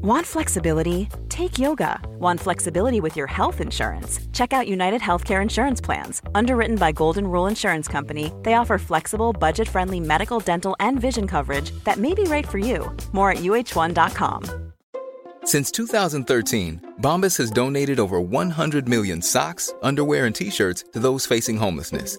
Want flexibility? Take yoga. Want flexibility with your health insurance? Check out United Healthcare Insurance Plans. Underwritten by Golden Rule Insurance Company, they offer flexible, budget friendly medical, dental, and vision coverage that may be right for you. More at uh1.com. Since 2013, Bombas has donated over 100 million socks, underwear, and t shirts to those facing homelessness.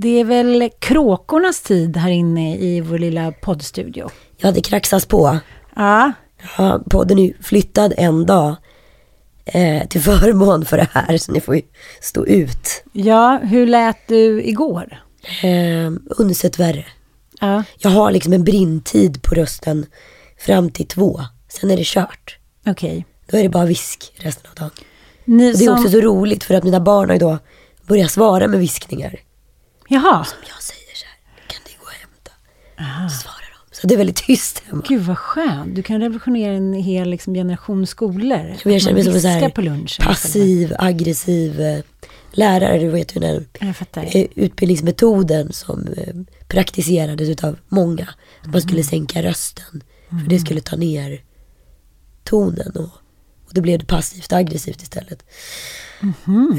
Det är väl kråkornas tid här inne i vår lilla poddstudio. Ja, det kraxas på. Ja, Ja, podden är ju flyttad en dag eh, till förmån för det här, så ni får ju stå ut. ja hur lät du igår? Eh, unsett värre. Ja, Jag har liksom en brintid på rösten fram till två. Sen är det kört. okej. Då är det bara visk resten av dagen. Ni Och det är som... också så roligt för att mina barn har ju då börjat svara med viskningar. Jaha, Jag säger så här, kan ni gå och hämta? Så svarar de. Så det är väldigt tyst hemma. gud vad skönt. Du kan revolutionera en hel liksom, generation skolor. Jag känner mig som en på lunchen. passiv, aggressiv eh, lärare. Du vet ju den eh, utbildningsmetoden som eh, praktiserades utav många. Att man skulle Mm. sänka rösten. För det skulle ta ner tonen. Och, och då blev det passivt aggressivt istället.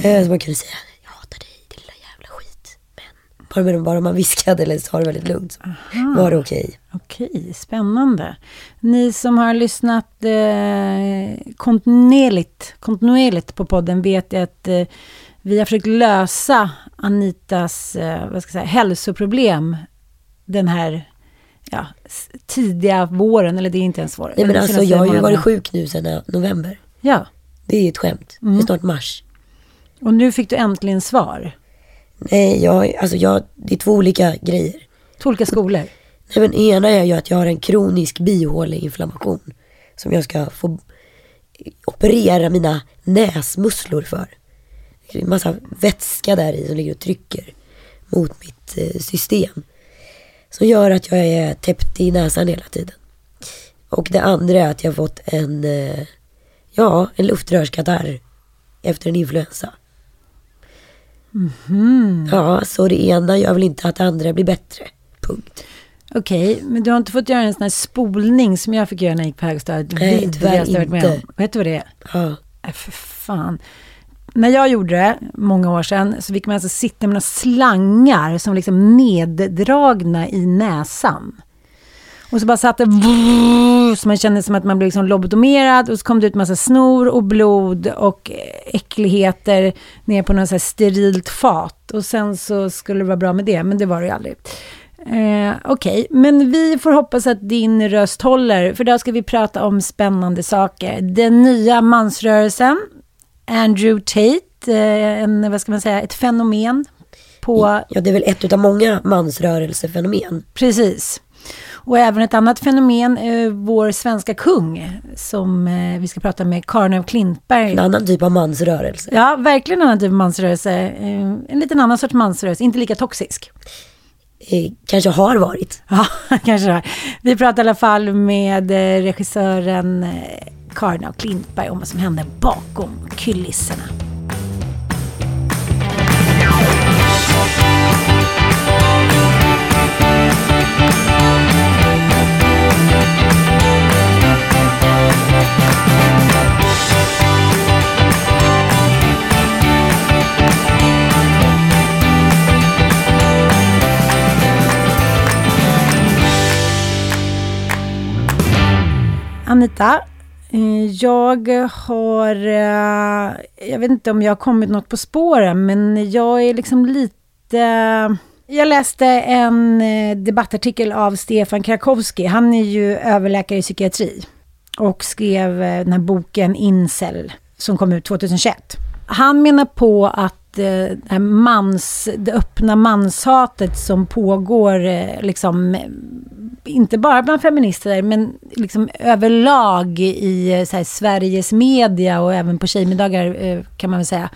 Eh, så man kunde säga, jag hatar dig din lilla jävla skit. Men bara, bara man viskade eller sa det väldigt lugnt så var det okej. Okej, spännande. Ni som har lyssnat eh, kontinuerligt, kontinuerligt på podden vet att eh, vi har försökt lösa Anitas eh, vad ska jag säga, hälsoproblem den här ja, tidiga våren, eller det är inte ens vår. Nej men alltså jag har ju varit sjuk nu sedan november. Ja, Det är ju ett skämt. Mm. Det är snart mars. och nu fick du äntligen svar. Nej, jag, alltså jag, det är två olika grejer. Två olika skolor. Nej, men ena är ju att jag har en kronisk bihåleinflammation. Som jag ska få operera mina näsmusslor för. Det är en massa vätska där i som ligger och trycker mot mitt eh, system. Som gör att jag är täppt i näsan hela tiden. Och det andra är att jag har fått en, eh, ja, en luftrörskatarr efter en influensa. Ja, så det ena gör väl inte att det andra blir bättre. Punkt. Okej, men du har inte fått göra en sån här spolning som jag fick göra när jag gick på högstadiet. Nej, tyvärr varit med om. inte. Vet du vad det är? Ja. Äh, för fan. När jag gjorde det, många år sedan, så fick man alltså sitta med några slangar som liksom neddragna i näsan. Och så bara satt det så man kände som att man blev liksom lobotomerad och så kom det ut massa snor och blod och äckligheter ner på något så sterilt fat. Och sen så skulle det vara bra med det, men det var det ju aldrig. Eh, Okej, men vi får hoppas att din röst håller, för idag ska vi prata om spännande saker. Den nya mansrörelsen, Andrew Tate, eh, en, vad ska man säga, ett fenomen på Ja, det är väl ett utav många mansrörelsefenomen. Precis. Och även ett annat fenomen, eh, vår svenska kung, som eh, vi ska prata med, Karin af Klintberg. En annan typ av mansrörelse. Ja, verkligen en annan typ av mansrörelse. Eh, en liten annan sorts mansrörelse, inte lika toxisk. Eh, kanske har varit. Ja, kanske det. Vi pratar i alla fall med eh, regissören Karin af Klintberg om vad som hände bakom kulisserna. Anita, eh, jag har, eh, jag vet inte om jag har kommit något på spåren, men jag är liksom lite... Jag läste en eh, debattartikel av Stefan Krakowski. Han är ju överläkare i psykiatri och skrev den här boken Incel som kom ut 2021. Han menar på att det, här mans, det öppna manshatet som pågår liksom, inte bara bland feminister, men liksom överlag i eh, så här, Sveriges media och även på tjejmiddagar eh, kan man väl säga.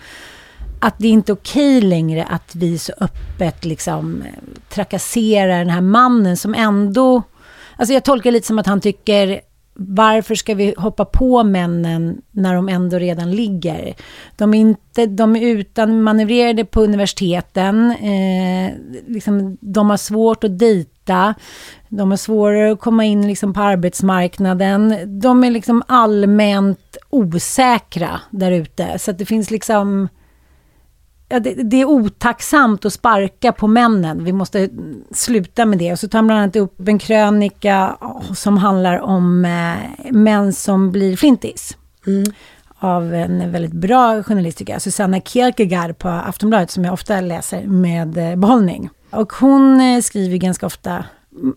Att det är inte okej längre att vi så öppet liksom eh, trakasserar den här mannen som ändå... Alltså jag tolkar lite som att han tycker varför ska vi hoppa på männen när de ändå redan ligger? De är, inte, de är utan manövrerade på universiteten. Eh, liksom, de har svårt att dejta. De har svårare att komma in liksom, på arbetsmarknaden. De är liksom allmänt osäkra där ute. Så att det finns liksom ja, det, det, är otacksamt att sparka på männen. Vi måste sluta med det. Och så tar han bland annat upp en krönika som handlar om eh, män som blir flintis. Mm. Av en väldigt bra journalist tycker jag, Susanna Kierkegaard på Aftonbladet, som jag ofta läser med eh, behållning. Och hon eh, skriver ganska ofta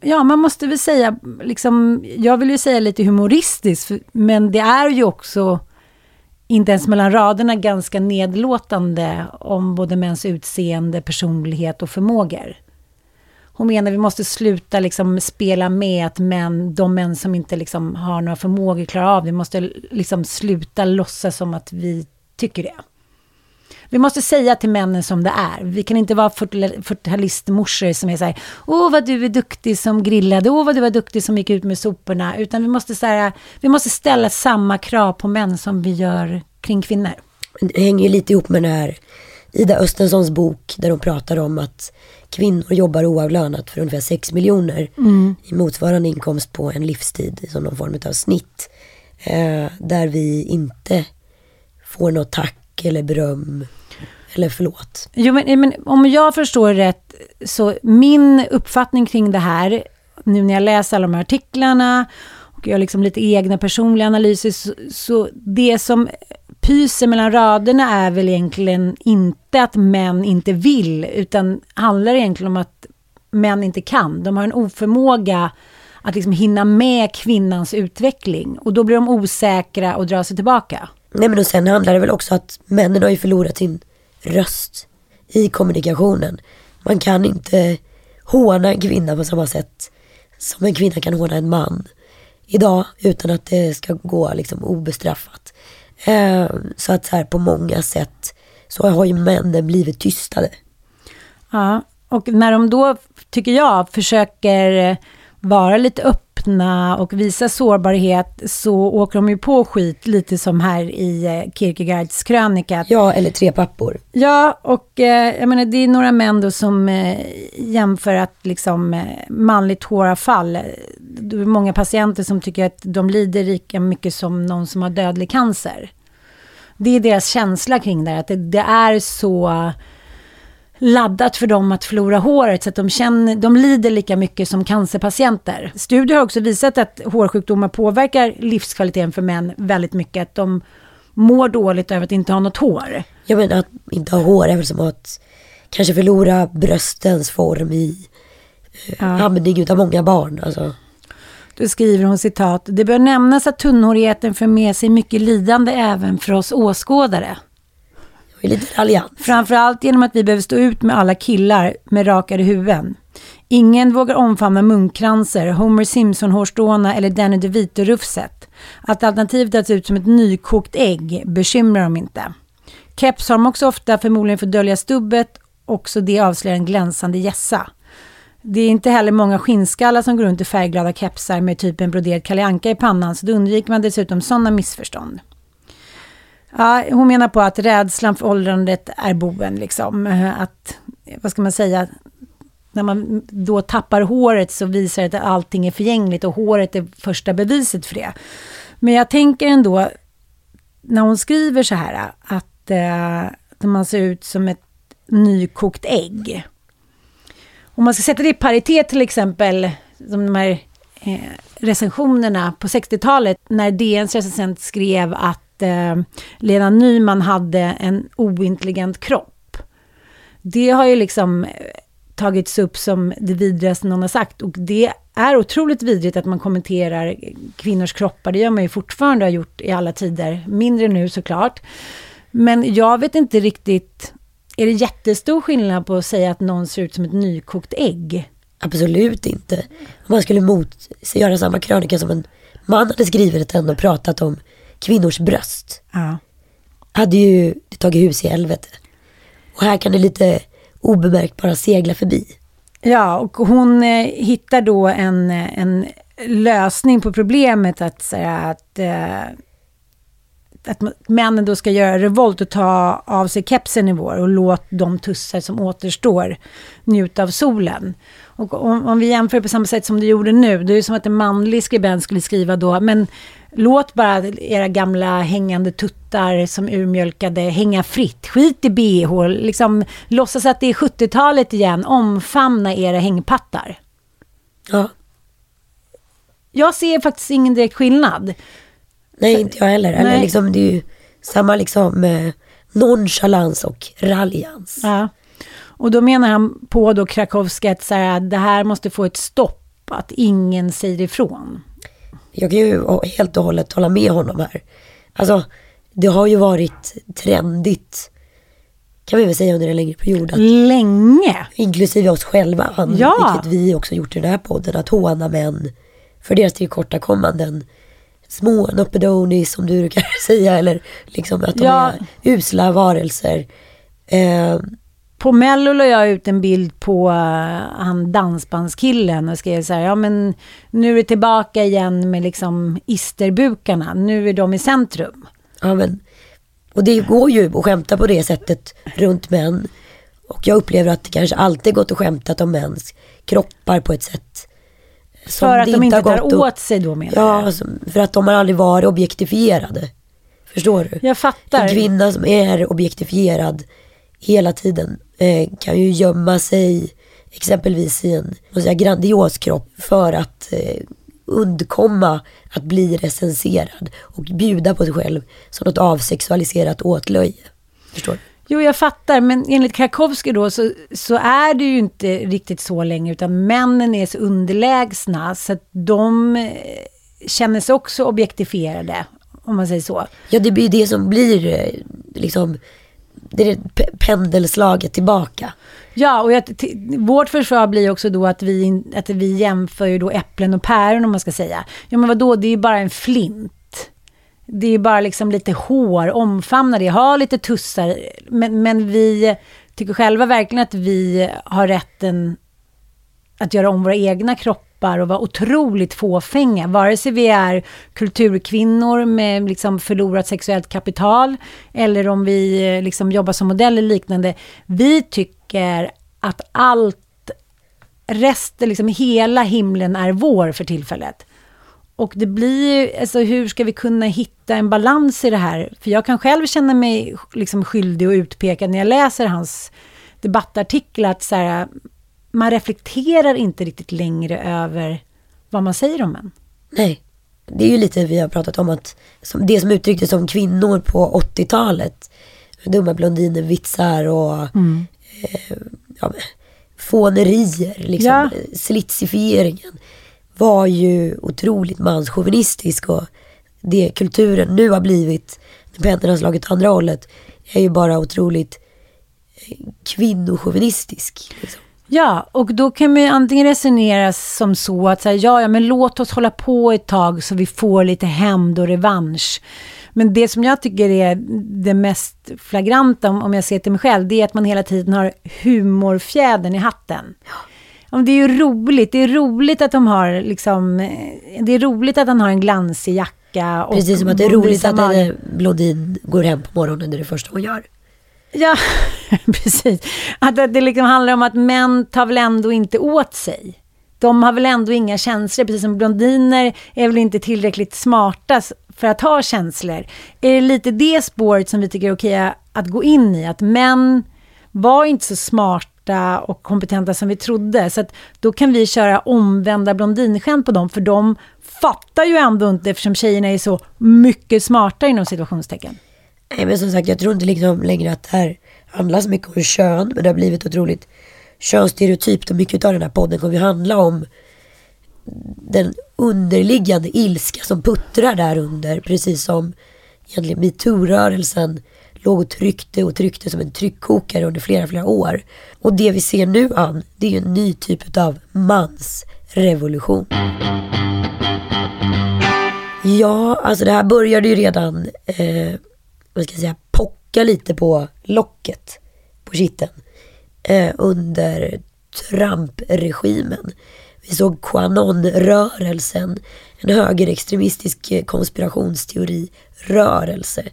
Ja, man måste väl säga, liksom, jag vill ju säga lite humoristiskt, men det är ju också inte ens mellan raderna ganska nedlåtande om både mäns utseende, personlighet och förmågor. Hon menar att vi måste sluta liksom spela med att män, de män som inte liksom har några förmågor klarar av det. Vi måste liksom sluta låtsas som att vi tycker det. Vi måste säga till männen som det är. Vi kan inte vara 40-talistmorsor som är så här, åh vad du är duktig som grillade, åh vad du var duktig som gick ut med soporna. Utan vi måste, så här, vi måste ställa samma krav på män som vi gör kring kvinnor. Det hänger ju lite ihop med den här Ida Östenssons bok där de pratar om att kvinnor jobbar oavlönat för ungefär 6 miljoner mm. i motsvarande inkomst på en livstid som någon form av snitt. Eh, där vi inte får något tack eller beröm eller förlåt. Jo, men, men om jag förstår rätt, så min uppfattning kring det här, nu när jag läser alla de här artiklarna och gör liksom lite egna personliga analyser, så, så det som pyser mellan raderna är väl egentligen inte att män inte vill, utan handlar egentligen om att män inte kan. De har en oförmåga att liksom hinna med kvinnans utveckling och då blir de osäkra och drar sig tillbaka. Nej men och sen handlar det väl också att männen har ju förlorat sin röst i kommunikationen. Man kan inte håna en kvinna på samma sätt som en kvinna kan håna en man idag utan att det ska gå liksom obestraffat. Eh, så att så här, på många sätt så har ju männen blivit tystade. Ja, och när de då, tycker jag, försöker vara lite öppna och visa sårbarhet så åker de ju på skit lite som här i eh, Kierkegaards krönika. Ja, eller Tre pappor. Ja, och eh, jag menar det är några män då som eh, jämför att liksom eh, manligt håravfall, det är många patienter som tycker att de lider lika mycket som någon som har dödlig cancer. Det är deras känsla kring det, att det, det är så laddat för dem att förlora håret så att de, känner, de lider lika mycket som cancerpatienter. Studier har också visat att hårsjukdomar påverkar livskvaliteten för män väldigt mycket. Att de mår dåligt över att inte ha något hår. Jag menar att inte ha hår är väl som att kanske förlora bröstens form i eh, ja. amning utav många barn. Alltså. Då skriver hon citat, det bör nämnas att tunnhårigheten för med sig mycket lidande även för oss åskådare är lite raljant. Framförallt genom att vi behöver stå ut med alla killar med rakade huvuden. Ingen vågar omfamna munkkranser, Homer Simpson-hårstråna eller Danny DeVito-rufset. Att alternativet är att se ut som ett nykokt ägg bekymrar dem inte. Keps har de också ofta, förmodligen för att dölja stubbet, också det avslöjar en glänsande gässa. Det är inte heller många skinnskallar som går runt i färgglada kepsar med typ en broderad Kalle i pannan, så då undviker man dessutom sådana missförstånd. Ja, hon menar på att rädslan för åldrandet är boven. Liksom. Eh, att, vad ska man säga, när man då tappar håret så visar det att allting är förgängligt och håret är första beviset för det. Men jag tänker ändå, när hon skriver så här, att eh, man ser ut som ett nykokt ägg. Om man ska sätta det i paritet till exempel, som de här eh, recensionerna på 60-talet, när DNs recensent skrev att eh, Lena Nyman hade en ointelligent kropp. Det har ju liksom eh, tagits upp som det vidrigaste någon har sagt. Och det är otroligt vidrigt att man kommenterar kvinnors kroppar. Det gör man ju fortfarande har gjort i alla tider. Mindre nu såklart. Men jag vet inte riktigt... Är det jättestor skillnad på att säga att någon ser ut som ett nykokt ägg? Absolut inte. Om man skulle mot, göra samma krönika som en man hade skrivit den och pratat om kvinnors bröst. Ja. Hade ju tagit hus i helvete. Och här kan det lite obemärkt bara segla förbi. Ja, och hon eh, hittar då en, en lösning på problemet att säga att, eh, att männen då ska göra revolt och ta av sig kepsen i vår och låt de tussar som återstår njuta av solen. Och om, om vi jämför på samma sätt som du gjorde nu, det är ju som att en manlig skribent skulle skriva då, men låt bara era gamla hängande tuttar som urmjölkade hänga fritt. Skit i bh, liksom låtsas att det är 70-talet igen, omfamna era hängpattar. Ja, Jag ser faktiskt ingen direkt skillnad. nej inte jag heller. Eller liksom, det är ju samma liksom eh, nonchalans och raljans. Ja. Och då menar han på då Krakowski att så här, det här måste få ett stopp, att ingen säger ifrån. Jag kan ju helt och hållet hålla med honom här. Alltså, det har ju varit trendigt, kan vi väl säga under en längre period, att Länge. inklusive oss själva, Ja. vilket vi också gjort i den här podden, att håna män för deras tillkortakommanden. Små nuppedonis som du brukar säga, eller liksom att de Ja. är usla varelser. Eh, På Mello la jag ut en bild på uh, han dansbandskillen och skrev så här, ja men nu är det tillbaka igen med liksom isterbukarna, nu är de i centrum. ja, men, och det går ju att skämta på det sättet runt män. Och jag upplever att det kanske alltid gått att skämta om mäns kroppar på ett sätt. som För att de inte tar åt sig då menar Ja, alltså, för att de har aldrig varit objektifierade. Förstår du? Jag fattar. En kvinna som är objektifierad hela tiden eh, kan ju gömma sig exempelvis i en säga, grandios kropp för att eh, undkomma att bli recenserad och bjuda på sig själv som något avsexualiserat åtlöje. Förstår du? Jo, jag fattar, men enligt Krakowski då så, så är det ju inte riktigt så länge, utan männen är så underlägsna så att de eh, känner sig också objektifierade, om man säger så. Ja, det blir det som blir eh, liksom det är pendelslaget tillbaka. Ja, och jag, vårt försvar blir också då att vi, att vi jämför ju då äpplen och päron om man ska säga. Ja, men vadå, det är ju bara en flint. Det är ju bara liksom lite hår, omfamna det, ha lite tussar. Men, men vi tycker själva verkligen att vi har rätten att göra om våra egna kroppar och vara otroligt fåfänga. Vare sig vi är kulturkvinnor med liksom förlorat sexuellt kapital eller om vi eh, liksom jobbar som modeller eller liknande. Vi tycker att allt, resten, liksom hela himlen är vår för tillfället. Och det blir ju, alltså hur ska vi kunna hitta en balans i det här? För jag kan själv känna mig liksom skyldig och utpekad när jag läser hans debattartiklar, att så här, man reflekterar inte riktigt längre över vad man säger om män. Nej. Det är ju lite vi har pratat om att som, det som uttrycktes som kvinnor på 80-talet. Dumma blondiner, vitsar och eh, ja, fånerier, liksom, Ja. slitsifieringen. Var ju otroligt manschauvinistisk och det kulturen nu har blivit, när pendeln har slagit andra hållet, är ju bara otroligt eh, kvinnochauvinistisk. Liksom. Ja, och då kan man ju antingen resonera som så att säga, ja, ja, men låt oss hålla på ett tag så vi får lite hämnd och revansch. Men det som jag tycker är det mest flagranta, om jag ser till mig själv, det är att man hela tiden har humorfjädern i hatten. Ja, det är ju roligt. Det är roligt att de har liksom, eh, det är roligt att han har en glansig jacka. Och Precis som att det är roligt att en blondin går hem på morgonen, det är det första hon gör. Ja, precis. Att det liksom handlar om att män tar väl ändå inte åt sig. De har väl ändå inga känslor, precis som blondiner är väl inte tillräckligt smarta för att ha känslor. Är det lite det spåret som vi tycker är okej att gå in i? Att män var inte så smarta och kompetenta som vi trodde. Så att då kan vi köra omvända blondinskämt på dem, för de fattar ju ändå inte eftersom tjejerna är så mycket smarta inom situationstecken. Nej men som sagt jag tror inte liksom längre att det här handlar så mycket om kön. Men det har blivit otroligt könsstereotypt och mycket av den här podden kommer ju handla om den underliggande ilska som puttrar där under. Precis som egentligen metoo-rörelsen låg och tryckte och tryckte som en tryckkokare under flera, flera år. Och det vi ser nu Ann, det är ju en ny typ av mansrevolution. Ja, alltså det här började ju redan, eh, vad ska jag säga, pocka lite på locket på kitten eh, under Trump-regimen. Vi såg Quanon-rörelsen, en högerextremistisk eh, konspirationsteori-rörelse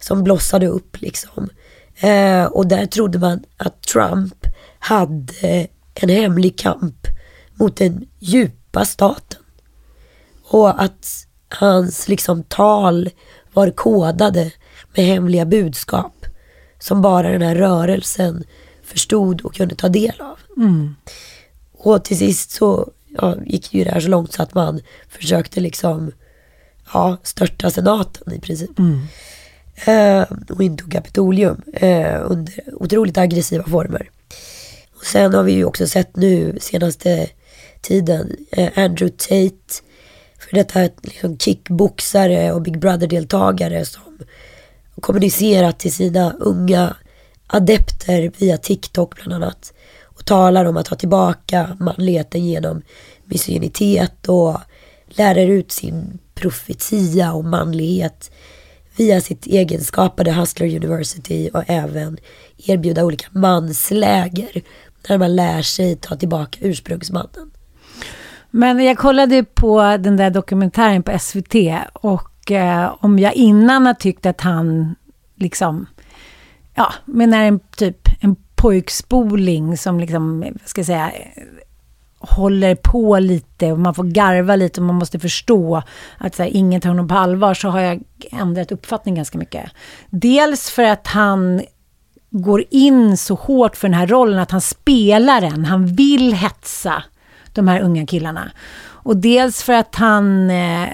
som blossade upp liksom. Eh, och där trodde man att Trump hade en hemlig kamp mot den djupa staten. Och att hans liksom tal var kodade med hemliga budskap som bara den här rörelsen förstod och kunde ta del av. Mm. Och till sist så ja, gick ju det här så långt så att man försökte liksom ja, störta senaten i princip. Mm. Eh, och intog Kapitolium eh, under otroligt aggressiva former. Och sen har vi ju också sett nu senaste tiden eh, Andrew Tate, för detta liksom kickboxare och Big Brother-deltagare som kommunicerat till sina unga adepter via TikTok bland annat. Och talar om att ta tillbaka manligheten genom misogynitet och lärar ut sin profetia om manlighet via sitt egenskapade Hustler University och även erbjuda olika mansläger där man lär sig ta tillbaka ursprungsmannen. Men jag kollade på den där dokumentären på SVT och eh, om jag innan har tyckt att han liksom, ja, men är en typ en pojkspoling som liksom, vad ska jag säga, håller på lite och man får garva lite och man måste förstå att så här, ingen tar honom på allvar så har jag ändrat uppfattning ganska mycket. Dels för att han går in så hårt för den här rollen att han spelar den. Han vill hetsa de här unga killarna. Och dels för att han, eh,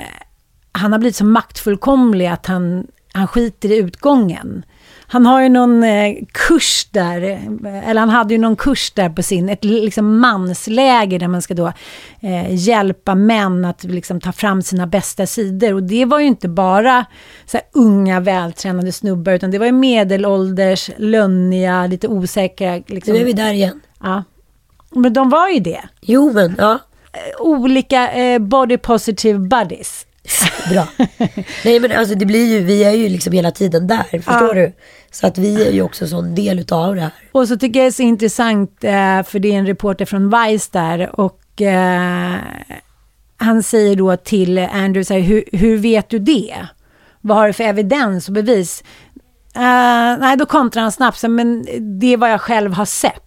han har blivit så maktfullkomlig att han, han skiter i utgången. Han har ju någon eh, kurs där, eh, eller han hade ju någon kurs där på sin, ett liksom mansläger där man ska då eh, hjälpa män att liksom ta fram sina bästa sidor. Och det var ju inte bara så unga vältränade snubbar, utan det var ju medelålders, lönniga, lite osäkra. Liksom. Nu är vi där igen. Ja. Men de var ju det. Jo men, ja. Olika eh, body positive buddies. Bra. Nej men alltså det blir ju, vi är ju liksom hela tiden där, förstår Ja. du? Så att vi är ju också en sån del utav det här. Och så tycker jag det är så intressant, eh, för det är en reporter från Vice där, och eh, han säger då till Andrew, så här, hur, hur vet du det? Vad har du för evidens och bevis? Eh, nej, då kontrar han snabbt, men det är vad jag själv har sett.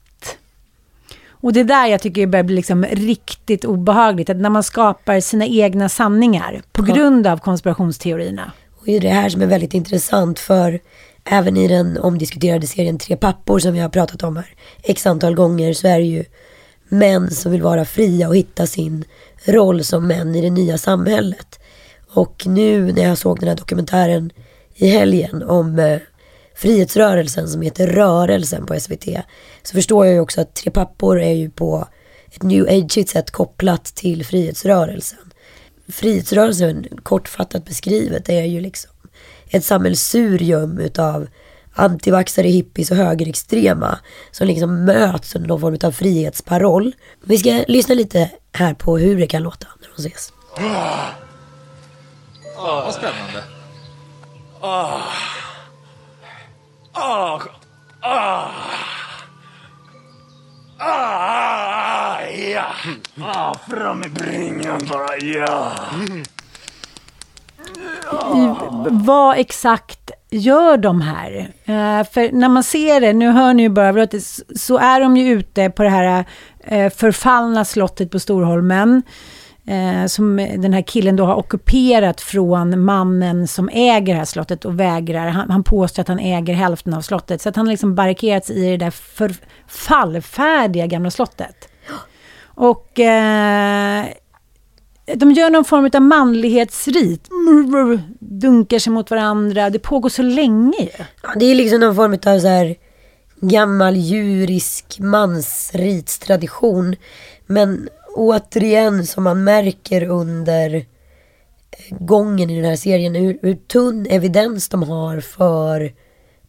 Och det är där jag tycker det börjar bli liksom riktigt obehagligt, att när man skapar sina egna sanningar på grund av konspirationsteorierna. Och det är det här som är väldigt intressant för även i den omdiskuterade serien Tre pappor som vi har pratat om här x antal gånger så är det ju män som vill vara fria och hitta sin roll som män i det nya samhället. Och nu när jag såg den här dokumentären i helgen om eh, frihetsrörelsen som heter Rörelsen på SVT så förstår jag ju också att Tre pappor är ju på ett new age sätt kopplat till frihetsrörelsen. Frihetsrörelsen, kortfattat beskrivet, är ju liksom ett sammelsurium utav antivaxare, hippies och högerextrema som liksom möts under någon form av frihetsparoll. Vi ska lyssna lite här på hur det kan låta när de ses. Vad spännande. Ah, ah. ah, ja. Ah, fram med bringan bara, ja. vad exakt gör de här? Eh, för när man ser det, nu hör ni ju bara, så är de ju ute på det här eh, förfallna slottet på Storholmen. Eh, som den här killen då har ockuperat från mannen som äger det här slottet och vägrar. Han, han påstår att han äger hälften av slottet. Så att han har liksom barrikaderats i det där förfallfärdiga gamla slottet. Och eh, de gör någon form av manlighetsrit. Dunkar sig mot varandra. Det pågår så länge ju. Ja, det är liksom någon form av så här gammal djurisk mansritstradition. Men återigen som man märker under eh, gången i den här serien, hur, hur tunn evidens de har för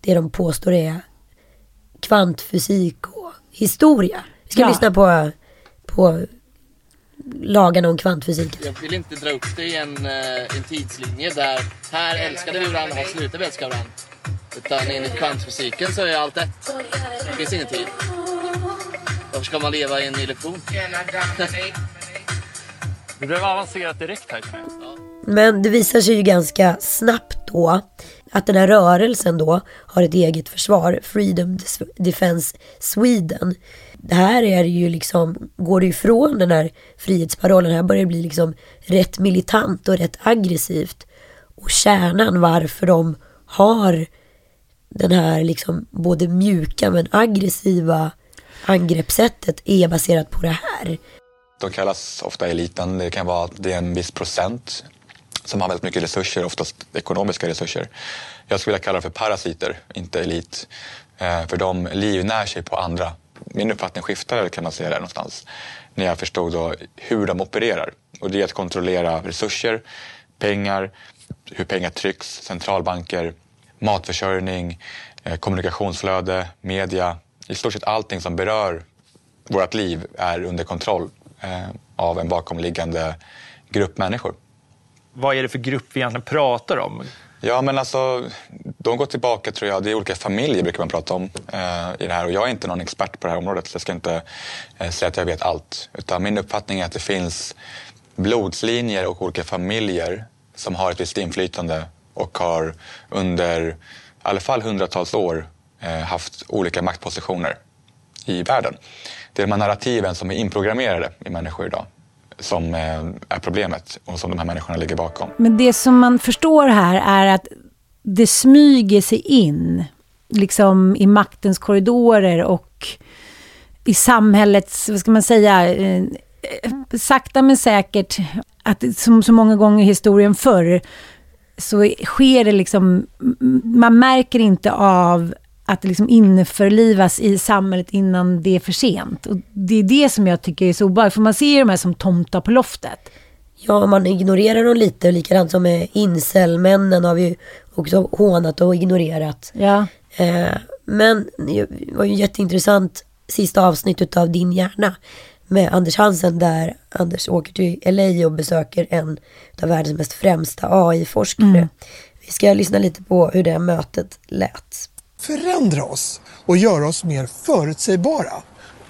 det de påstår är kvantfysik och historia. Vi ska Ja. lyssna på, på lagarna om kvantfysiken. Jag vill inte dra upp det i en, eh, en tidslinje där här älskade vi varandra, här slutade vi älska varandra. Utan enligt kvantfysiken så är allt ett. Det finns ingen tid. Varför ska man leva i en illusion? Det blev avancerat direkt här. Men det visar sig ju ganska snabbt då att den här rörelsen då har ett eget försvar, Freedom Defense Sweden. Det här är ju liksom, går det ifrån den här frihetsparollen, här börjar det bli liksom rätt militant och rätt aggressivt. Och kärnan varför de har den här liksom både mjuka men aggressiva angreppssättet är baserat på det här. De kallas ofta eliten. Det kan vara att det är en viss procent som har väldigt mycket resurser, oftast ekonomiska resurser. Jag skulle vilja kalla dem för parasiter, inte elit. Eh, för de livnär sig på andra. Min uppfattning skiftade kan man säga där någonstans när jag förstod då hur de opererar. Och det är att kontrollera resurser, pengar, hur pengar trycks, centralbanker, matförsörjning, eh, kommunikationsflöde, media. I stort sett allting som berör vårt liv är under kontroll eh, av en bakomliggande grupp människor. Vad är det för grupp vi egentligen pratar om? Ja, men alltså, de går tillbaka, tror jag, det är olika familjer brukar man prata om eh, i det här. Och jag är inte någon expert på det här området, så jag ska inte eh, säga att jag vet allt. Utan min uppfattning är att det finns blodslinjer och olika familjer som har ett visst inflytande och har under i alla fall hundratals år Eh, haft olika maktpositioner i världen. Det är de här narrativen som är inprogrammerade i människor idag som eh, är problemet och som de här människorna ligger bakom. Men det som man förstår här är att det smyger sig in liksom i maktens korridorer och i samhällets, vad ska man säga, eh, sakta men säkert, att som så många gånger i historien förr, så sker det liksom, man märker inte av att det liksom införlivas i samhället innan det är för sent. Och det är det som jag tycker är så obehagligt, för man ser ju de här som tomtar på loftet. Ja, man ignorerar dem lite, likadant som med incelmännen har vi ju också hånat och ignorerat. Ja. Eh, men det var ju jätteintressant sista avsnittet av Din hjärna med Anders Hansen där Anders åker till LA och besöker en av världens mest främsta AI-forskare. Vi ska lyssna lite på hur det mötet lät förändra oss och göra oss mer förutsägbara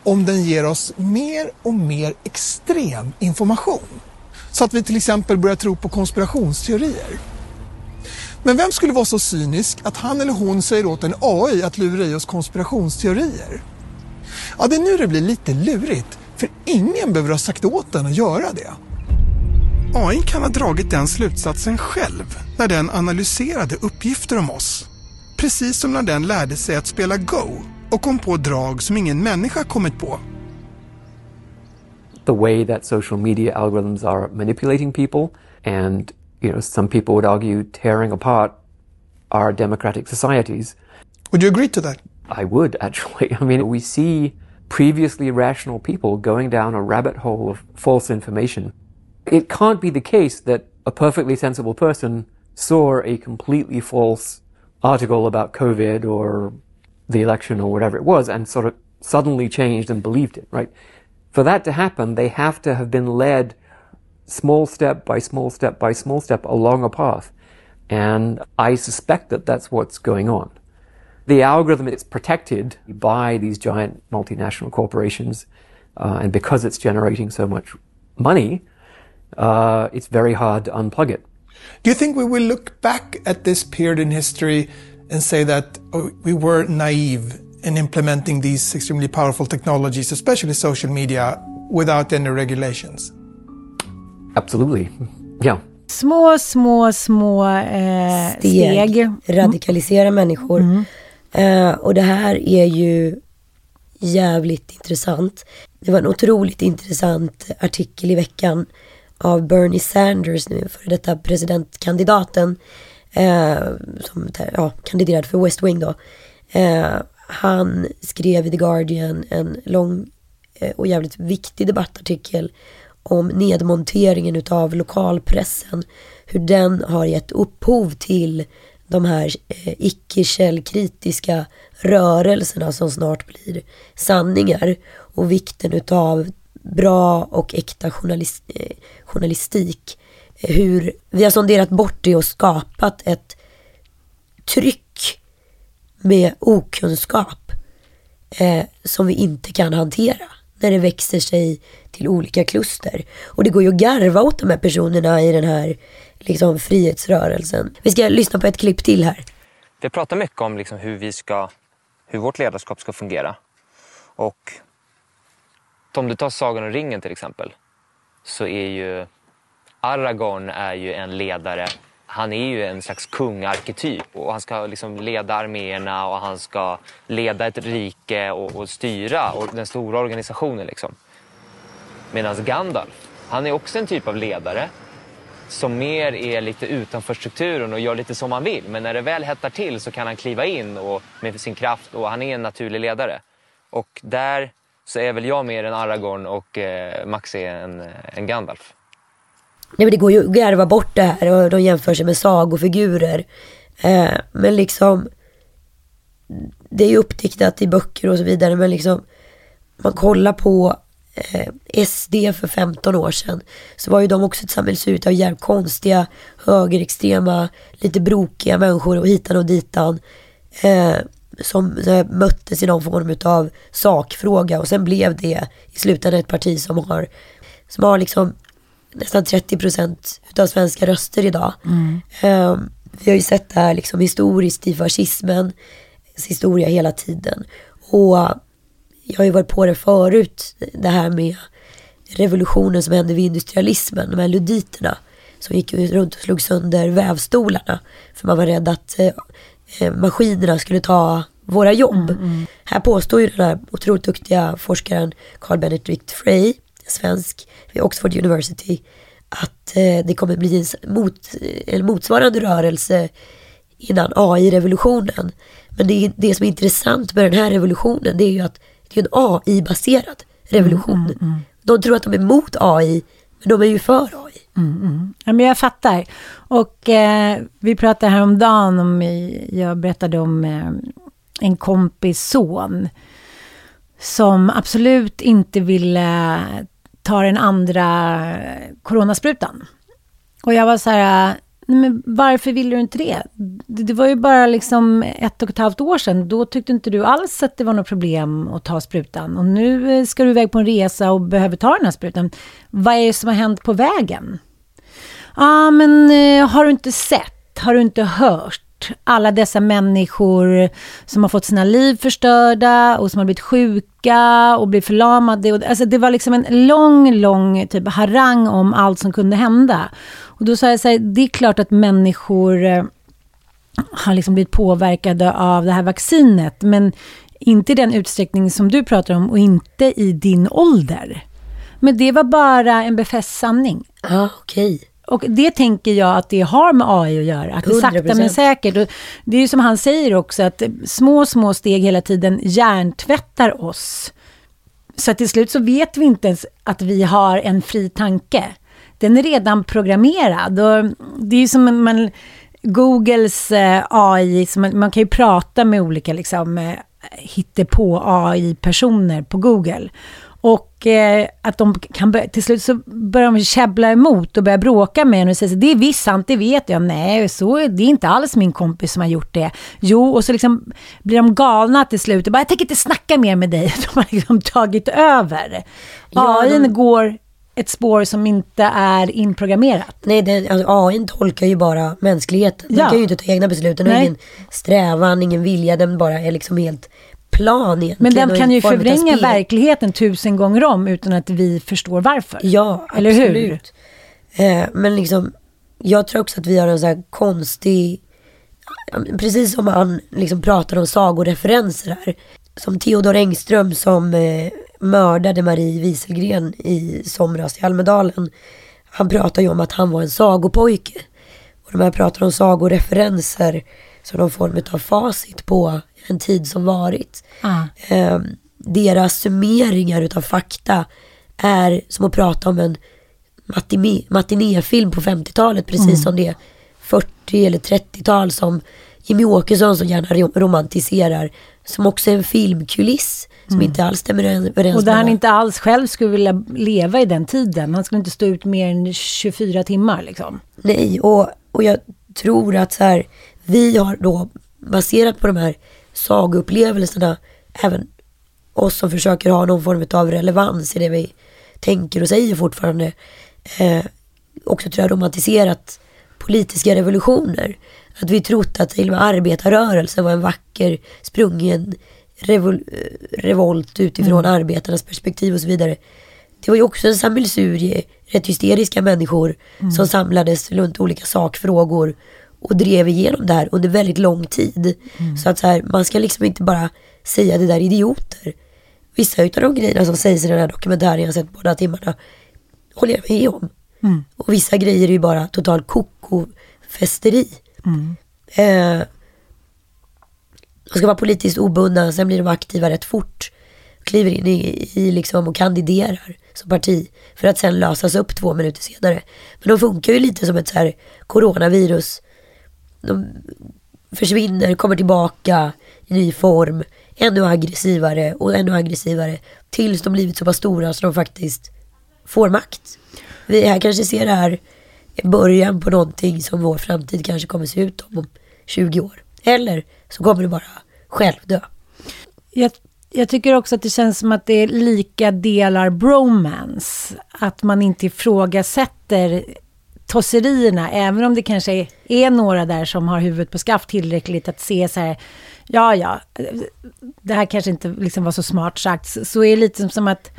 om den ger oss mer och mer extrem information. Så att vi till exempel börjar tro på konspirationsteorier. Men vem skulle vara så cynisk att han eller hon säger åt en AI att lura i oss konspirationsteorier? Ja, det är nu det blir lite lurigt, för ingen behöver ha sagt åt den att göra det. AI kan ha dragit den slutsatsen själv när den analyserade uppgifter om oss. Precis som när den lärde sig att spela Go och kom på drag som ingen människa kommit på. the way that social media algorithms are manipulating people and you know some people would argue tearing apart our democratic societies Would you agree to that? i would actually i mean we see previously rational people going down a rabbit hole of false information it can't be the case that a perfectly sensible person saw a completely false article about covid or the election or whatever it was and sort of suddenly changed and believed it right for that to happen, they have to have been led small step by small step by small step along a path. And I suspect that that's what's going on. The algorithm is protected by these giant multinational corporations, uh, and because it's generating so much money, uh, it's very hard to unplug it. Do you think we will look back at this period in history and say that oh, we were naive in implementing these extremely powerful technologies, especially social media, without any regulations? Absolutely. Yeah. Små, små, små eh, steg, steg. Mm. radikalisera människor. Eh, och det här är ju jävligt intressant. Det var en otroligt intressant artikel i veckan av Bernie Sanders, nu för detta presidentkandidaten, eh, som ja, kandiderade för West Wing då. Eh, han skrev i The Guardian en lång eh, och jävligt viktig debattartikel om nedmonteringen utav lokalpressen. Hur den har gett upphov till de här eh, icke-källkritiska rörelserna som snart blir sanningar. Och vikten utav bra och äkta journalist, eh, journalistik. Hur vi har sonderat bort det och skapat ett tryck med okunskap eh, som vi inte kan hantera när det växer sig till olika kluster. Och det går ju att garva åt de här personerna i den här liksom, frihetsrörelsen. Vi ska lyssna på ett klipp till här. Vi pratar mycket om liksom, hur, vi ska, hur vårt ledarskap ska fungera. Och om du tar Sagan om ringen till exempel så är ju Aragorn är ju en ledare han är ju en slags kungarketyp och han ska liksom leda arméerna och han ska leda ett rike och, och styra och den stora organisationen. Liksom. Medan Gandalf, han är också en typ av ledare som mer är lite utanför strukturen och gör lite som han vill. Men när det väl hettar till så kan han kliva in och, med sin kraft och han är en naturlig ledare. Och där så är väl jag mer en Aragorn och eh, Max är en, eh, en Gandalf. Nej men det går ju att garva bort det här och de jämför sig med sagofigurer. Eh, men liksom det är ju uppdiktat i böcker och så vidare men liksom man kollar på eh, SD för 15 år sedan så var ju de också ett samhällsut av jävligt konstiga, högerextrema, lite brokiga människor och hitan och ditan. Eh, som eh, möttes i någon form av sakfråga och sen blev det i slutändan ett parti som har, som har liksom nästan 30 procent utav svenska röster idag. Mm. Um, vi har ju sett det här liksom historiskt i fascismens historia hela tiden. Och jag har ju varit på det förut, det här med revolutionen som hände vid industrialismen, de här luditerna som gick runt och slog sönder vävstolarna. För man var rädd att eh, maskinerna skulle ta våra jobb. Mm, mm. Här påstår ju den här otroligt duktiga forskaren Carl Benedict Frey svensk vid Oxford University att eh, det kommer bli en mot, en motsvarande rörelse innan AI-revolutionen. Men det, det som är intressant med den här revolutionen det är ju att det är en AI-baserad revolution. Mm, mm, mm. De tror att de är mot AI, men de är ju för AI. Mm, mm. Ja, men jag fattar. Och eh, vi pratade häromdagen om, jag berättade om eh, en kompis son som absolut inte ville ta den andra coronasprutan. Och jag var så här, nej men varför ville du inte det? Det var ju bara liksom ett och ett halvt år sedan. Då tyckte inte du alls att det var något problem att ta sprutan. Och nu eh, ska du iväg på en resa och behöver ta den här sprutan. Vad är det som har hänt på vägen? Ja, ah, men eh, har du inte sett? Har du inte hört? alla dessa människor som har fått sina liv förstörda och som har blivit sjuka och blivit förlamade. Alltså det var liksom en lång, lång typ harang om allt som kunde hända. Och då sa jag så här, det är klart att människor eh, har liksom blivit påverkade av det här vaccinet, men inte i den utsträckning som du pratar om och inte i din ålder. Men det var bara en befäst sanning. Ja, ah, okej. Okay. Och det tänker jag att det har med AI att göra. Att det 100%. sakta men säkert. Och det är ju som han säger också, att små, små steg hela tiden hjärntvättar oss. Så till slut så vet vi inte ens att vi har en fri tanke. Den är redan programmerad. Och det är ju som man, Googles eh, AI, man, kan ju prata med olika liksom, eh, hittepå AI-personer på Google. Och eh, att de kan börja, till slut så börjar de käbbla emot och börja bråka med en och säga det är visst sant, det vet jag. Nej, så, det är inte alls min kompis som har gjort det. Jo, och så liksom blir de galna till slut. Och bara, jag tänker inte snacka mer med dig. De har liksom tagit över. Ja, AI de... går ett spår som inte är inprogrammerat. Nej, den, alltså, AI tolkar ju bara mänskligheten. Den ja. kan ju inte ta egna beslut. Den har ingen strävan, ingen vilja. Den bara är liksom helt plan egentligen. Men den kan ju förvränga verkligheten tusen gånger om utan att vi förstår varför. Ja, Eller absolut. hur? Eh, men liksom, jag tror också att vi har en så här konstig, precis som han liksom pratar om sagoreferenser här. Som Theodor Engström som eh, mördade Marie Wieselgren i somras i Almedalen. Han pratar ju om att han var en sagopojke. Och de här pratar om sagoreferenser som någon form av facit på en tid som varit. Eh, deras summeringar utav fakta är som att prata om en matiné, matinéfilm på 50-talet precis Mm. som det 40 eller 30-tal som Jimmy Åkesson så gärna rom- romantiserar. Som också är en filmkuliss som inte alls stämmer överens Mm. Och där med han inte alls själv skulle vilja leva i den tiden. Han skulle inte stå ut mer än 24 timmar liksom. Nej, och, och jag tror att så här, vi har då baserat på de här sagoupplevelserna, även oss som försöker ha någon form av relevans i det vi tänker och säger fortfarande, eh, också tror jag romantiserat politiska revolutioner. Att vi trott att till och med arbetarrörelsen var en vacker sprungen revol revolt utifrån arbetarnas perspektiv och så vidare. Det var ju också en sammelsurium, rätt hysteriska människor som samlades runt olika sakfrågor och drev igenom det här under väldigt lång tid. Så att så här, man ska liksom inte bara säga det där idioter. Vissa utav de grejerna som sägs i den här dokumentären jag har sett båda timmarna håller jag med om. Och vissa grejer är ju bara total koko-festeri. Eh, de ska vara politiskt obundna, sen blir de aktiva rätt fort. Kliver in i, i liksom och kandiderar som parti. För att sen lösas upp två minuter senare. Men de funkar ju lite som ett så här coronavirus. De försvinner, kommer tillbaka i ny form. Ännu aggressivare och ännu aggressivare. Tills de blivit så pass stora så de faktiskt får makt. Vi här kanske ser det här i början på någonting som vår framtid kanske kommer se ut om, om 20 år. Eller så kommer det bara självdö. Jag, jag tycker också att det känns som att det är lika delar bromance. Att man inte ifrågasätter tosserierna, även om det kanske är, är några där som har huvudet på skaft tillräckligt att se så här, ja, ja, det här kanske inte liksom var så smart sagt, så, är det lite som att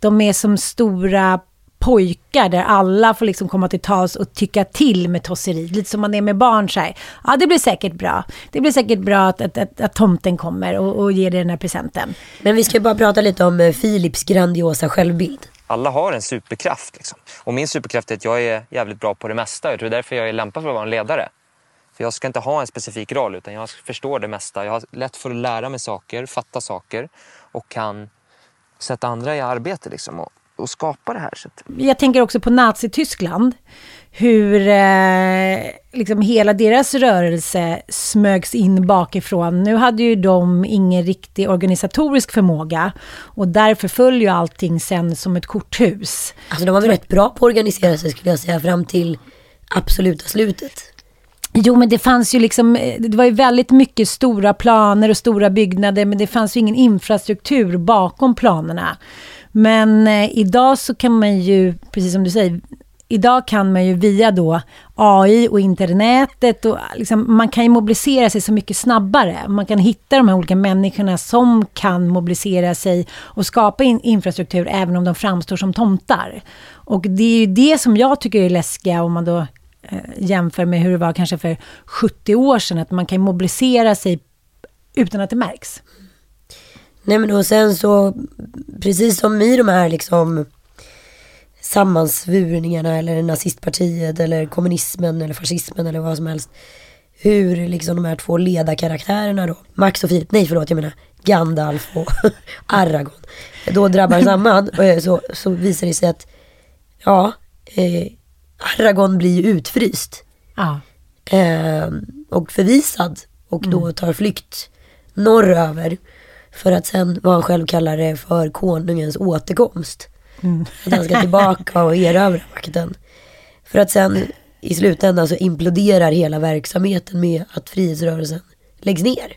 de är som stora pojkar där alla får liksom komma till tals och tycka till med tosseri. Lite som man är med barn så här. Ja, det blir säkert bra. Det blir säkert bra att, att, att, att tomten kommer och, och ger dig den här presenten. Men vi ska bara prata lite om Filips Philips grandiosa självbild. Alla har en superkraft. Liksom. Och min superkraft är att jag är jävligt bra på det mesta. Jag tror det är därför jag är lämpad för att vara en ledare. För jag ska inte ha en specifik roll utan jag förstår det mesta. Jag har lätt för att lära mig saker, fatta saker och kan sätta andra i arbete liksom, och, och skapa det här. Så att, Jag tänker också på Nazityskland. Hur eh, liksom hela deras rörelse smögs in bakifrån. Nu hade ju de ingen riktig organisatorisk förmåga. Och därför föll ju allting sen som ett korthus. Alltså de var väl rätt bra på att organisera sig skulle jag säga fram till absoluta slutet. Jo, men det fanns ju liksom, det var ju väldigt mycket stora planer och stora byggnader, men det fanns ju ingen infrastruktur bakom planerna. Men eh, idag så kan man ju, precis som du säger, idag kan man ju via då AI och internetet och liksom, man kan ju mobilisera sig så mycket snabbare. Man kan hitta de här olika människorna som kan mobilisera sig och skapa in infrastruktur även om de framstår som tomtar. Och det är ju det som jag tycker är läskiga om man då eh, jämför med hur det var kanske för 70 år sedan, att man kan mobilisera sig utan att det märks. Nej men och sen så, precis som i de här liksom sammansvurningarna eller nazistpartiet eller kommunismen eller fascismen eller vad som helst. Hur liksom de här två ledarkaraktärerna då, Max och Filip, nej förlåt jag menar Gandalf och Aragorn. Då drabbar samman eh, så, så visar det sig att ja, eh, Aragorn blir ju utfryst. Ja. Eh, och förvisad och då tar flykt norröver. För att sen, vad han själv kallar det, för konungens återkomst. Mm. Att han ska tillbaka och erövra makten. För att sen i slutändan så imploderar hela verksamheten med att frihetsrörelsen läggs ner.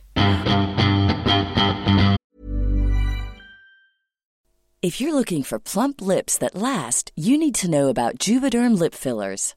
If you're looking for plump lips that last, you need to know about Juvederm lip fillers.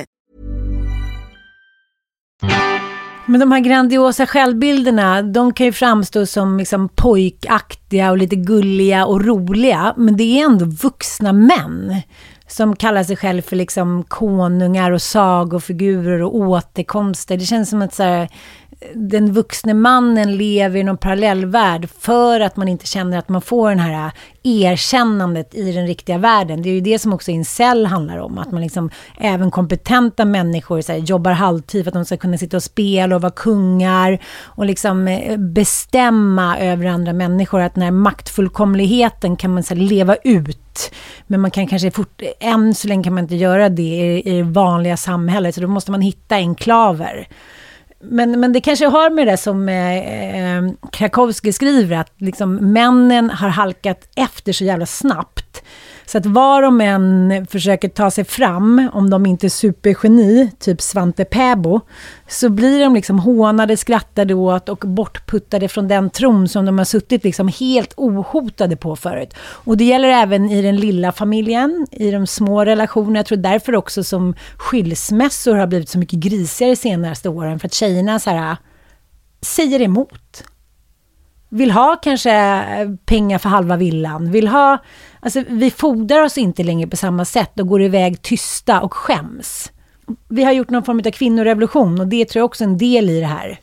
Men de här grandiosa självbilderna, de kan ju framstå som liksom pojkaktiga och lite gulliga och roliga. Men det är ändå vuxna män som kallar sig själv för liksom konungar och sagofigurer och återkomster. Det känns som att så här, den vuxne mannen lever i någon parallellvärld för att man inte känner att man får den här erkännandet i den riktiga världen. Det är ju det som också Incel handlar om, att man liksom, även kompetenta människor så här, jobbar halvtid för att de ska kunna sitta och spela och vara kungar och liksom eh, bestämma över andra människor. Att den här maktfullkomligheten kan man så här, leva ut, men man kan kanske fort, än så länge kan man inte göra det i, i det vanliga samhället, så då måste man hitta enklaver. Men, men det kanske har med det som eh, eh, Krakowski skriver, att liksom männen har halkat efter så jävla snabbt. Så att var de än försöker ta sig fram, om de inte är supergeni, typ Svante Pääbo, så blir de liksom hånade, skrattade åt och bortputtade från den tron som de har suttit liksom helt ohotade på förut. Och det gäller även i den lilla familjen, i de små relationerna. Jag tror därför också som skilsmässor har blivit så mycket grisigare de senaste åren, för att tjejerna så här, säger emot vill ha kanske eh, pengar för halva villan, vill ha... Alltså vi fodrar oss inte längre på samma sätt och går iväg tysta och skäms. Vi har gjort någon form av kvinnorevolution och det tror jag också är en del i det här.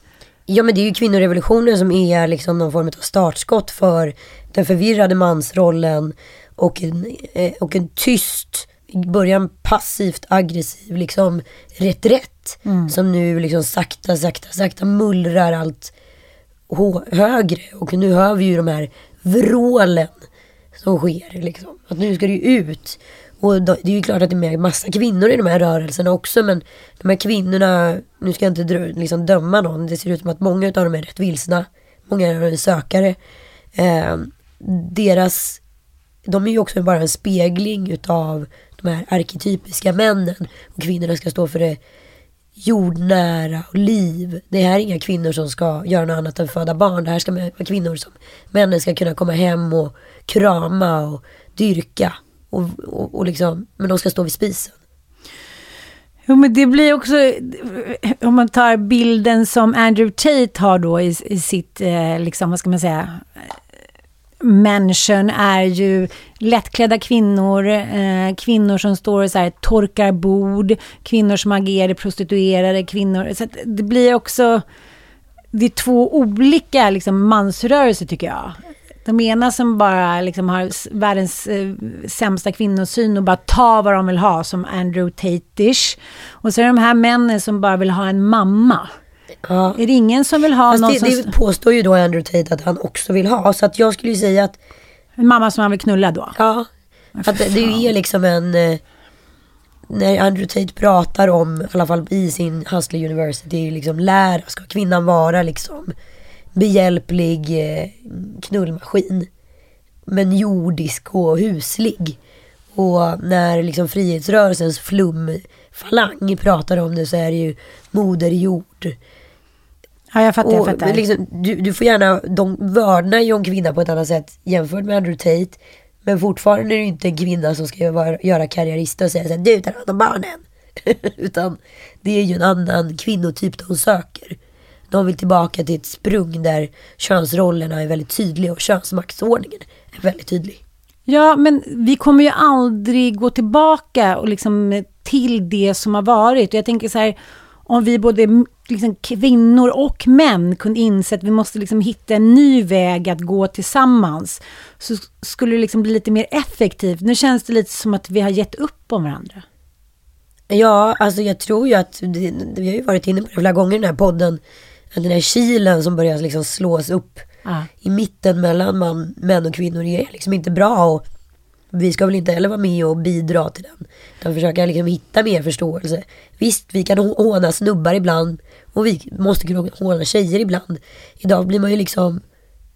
Ja men det är ju kvinnorevolutionen som är liksom någon form av startskott för den förvirrade mansrollen och en, eh, och en tyst, i början passivt aggressiv liksom reträtt. Mm. Som nu liksom sakta, sakta, sakta mullrar allt högre och nu hör vi ju de här vrålen som sker liksom. Att nu ska det ju ut. Och då, det är ju klart att det är med massa kvinnor i de här rörelserna också men de här kvinnorna, nu ska jag inte liksom döma någon, det ser ut som att många av dem är rätt vilsna. Många av dem är sökare. Eh, deras, de är ju också bara en spegling utav de här arketypiska männen. Och kvinnorna ska stå för det jordnära och liv. Det här är inga kvinnor som ska göra något annat än föda barn. Det här ska vara kvinnor som männen ska kunna komma hem och krama och dyrka. Och, och, och liksom, men de ska stå vid spisen. Jo, men det blir också, om man tar bilden som Andrew Tate har då i, i sitt, eh, liksom, vad ska man säga, mansion är ju lättklädda kvinnor, eh, kvinnor som står och så här, torkar bord, kvinnor som agerar prostituerade, kvinnor. Så det blir också, det är två olika liksom, mansrörelser tycker jag. De ena som bara liksom har världens eh, sämsta kvinnosyn och bara tar vad de vill ha, som Andrew Tate-ish. Och så är det de här männen som bara vill ha en mamma. Ja. Är det ingen som vill ha Fast någon det, som... det påstår ju då Andrew Tate att han också vill ha. Så att jag skulle ju säga att... En mamma som han vill knulla då? Ja. Att det, det är liksom en... Eh, när Andrew Tate pratar om, i alla fall i sin Hustler University, liksom lära, ska kvinnan vara liksom behjälplig eh, knullmaskin. Men jordisk och huslig. Och när liksom frihetsrörelsens flumfalang pratar om det så är det ju moder jord. Ja, jag fattar. Och, jag fattar. Liksom, du, du får gärna, de vördnar ju om kvinnan på ett annat sätt jämfört med Andrew Tate. Men fortfarande är det inte en kvinna som ska göra karriärista och säga såhär, du tar hand om barnen. Utan det är ju en annan kvinnotyp de söker. De vill tillbaka till ett sprung där könsrollerna är väldigt tydliga och könsmaktsordningen är väldigt tydlig. Ja, men vi kommer ju aldrig gå tillbaka och liksom till det som har varit. Och jag tänker så här, om vi både liksom kvinnor och män kunde inse att vi måste liksom hitta en ny väg att gå tillsammans, så skulle det liksom bli lite mer effektivt. Nu känns det lite som att vi har gett upp om varandra. Ja, alltså jag tror ju att, det, vi har ju varit inne på det flera gånger i den här podden, att den här kilen som börjar liksom slås upp Ah. i mitten mellan man, män och kvinnor är liksom inte bra och vi ska väl inte heller vara med och bidra till den. Utan försöka liksom hitta mer förståelse. Visst, vi kan hå- håna snubbar ibland och vi måste kunna håna tjejer ibland. Idag blir man ju liksom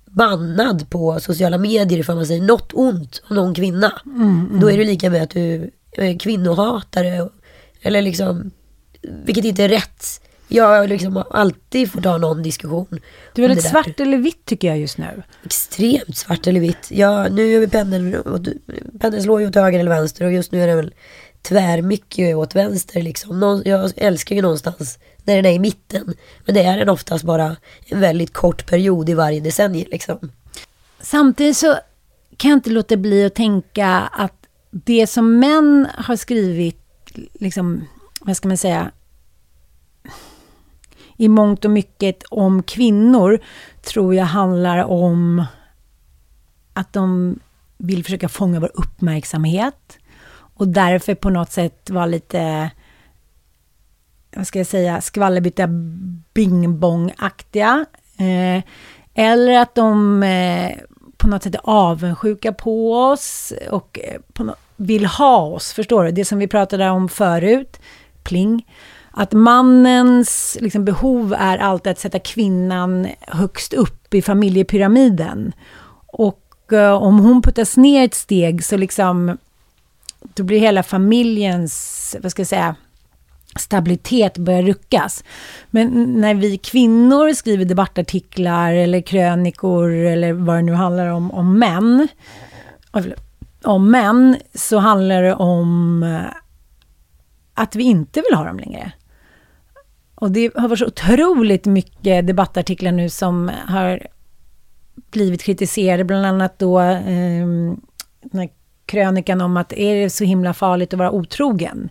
bannad på sociala medier ifall man säger något ont om någon kvinna. Mm, mm. Då är det lika med att du är kvinnohatare. Eller liksom, vilket inte är rätt. Jag har liksom alltid fått ha någon diskussion. Du är väldigt det där. svart eller vitt tycker jag just nu. Extremt svart eller vitt. Ja, nu är vi pendeln, pendeln slår ju åt höger eller vänster och just nu är den väl tvär mycket åt vänster liksom. Nå- Jag älskar ju någonstans när den är i mitten. Men det är den oftast bara en väldigt kort period i varje decennium liksom. Samtidigt så kan jag inte låta bli att tänka att det som män har skrivit, liksom, vad ska man säga, i mångt och mycket om kvinnor, tror jag handlar om att de vill försöka fånga vår uppmärksamhet och därför på något sätt vara lite, vad ska jag säga, Skvallerbytta-bingbong-aktiga. Eh, eller att de eh, på något sätt är avundsjuka på oss och eh, på no- vill ha oss, förstår du? Det som vi pratade om förut, pling. Att mannens liksom, behov är alltid att sätta kvinnan högst upp i familjepyramiden. Och eh, om hon puttas ner ett steg så liksom, då blir hela familjens, vad ska jag säga, stabilitet börjar ruckas. Men när vi kvinnor skriver debattartiklar eller krönikor eller vad det nu handlar om, om män, ah, om män, så handlar det om eh, att vi inte vill ha dem längre. Och det har varit så otroligt mycket debattartiklar nu som har blivit kritiserade, bland annat då eh, den här krönikan om att är det så himla farligt att vara otrogen?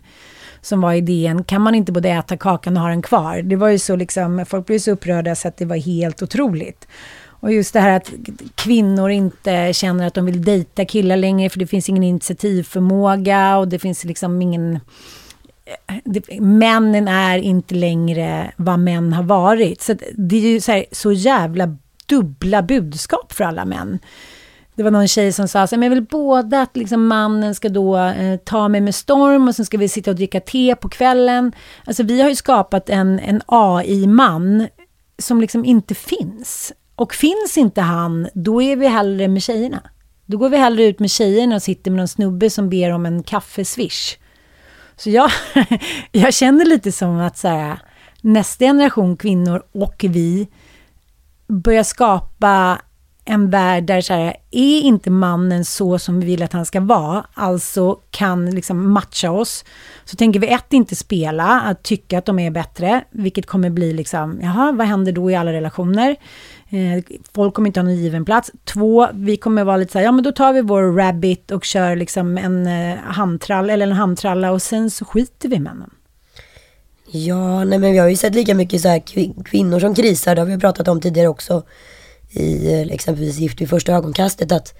Som var idén, kan man inte både äta kakan och ha den kvar? Det var ju så liksom, folk blev så upprörda så att det var helt otroligt. Och just det här att kvinnor inte känner att de vill dejta killar längre för det finns ingen initiativförmåga och det finns liksom ingen... Det, männen är inte längre vad män har varit. Så det är ju så, här, så jävla dubbla budskap för alla män. Det var någon tjej som sa så här, men jag vill både att liksom mannen ska då eh, ta mig med storm och sen ska vi sitta och dricka te på kvällen. Alltså vi har ju skapat en, en AI-man som liksom inte finns. Och finns inte han, då är vi hellre med tjejerna. Då går vi hellre ut med tjejerna och sitter med någon snubbe som ber om en kaffeswish. Så jag, jag känner lite som att så här, nästa generation kvinnor och vi börjar skapa en värld där så här, är inte mannen så som vi vill att han ska vara, alltså kan liksom matcha oss, så tänker vi ett, inte spela, att tycka att de är bättre, vilket kommer bli liksom, jaha, vad händer då i alla relationer? Eh, folk kommer inte ha någon given plats. Två, vi kommer vara lite så här, ja men då tar vi vår rabbit och kör liksom en eh, handtrall eller en handtralla och sen så skiter vi i männen. Ja, nej men vi har ju sett lika mycket så här kvinnor som krisar, det har vi pratat om tidigare också i eh, exempelvis Gift vid första ögonkastet att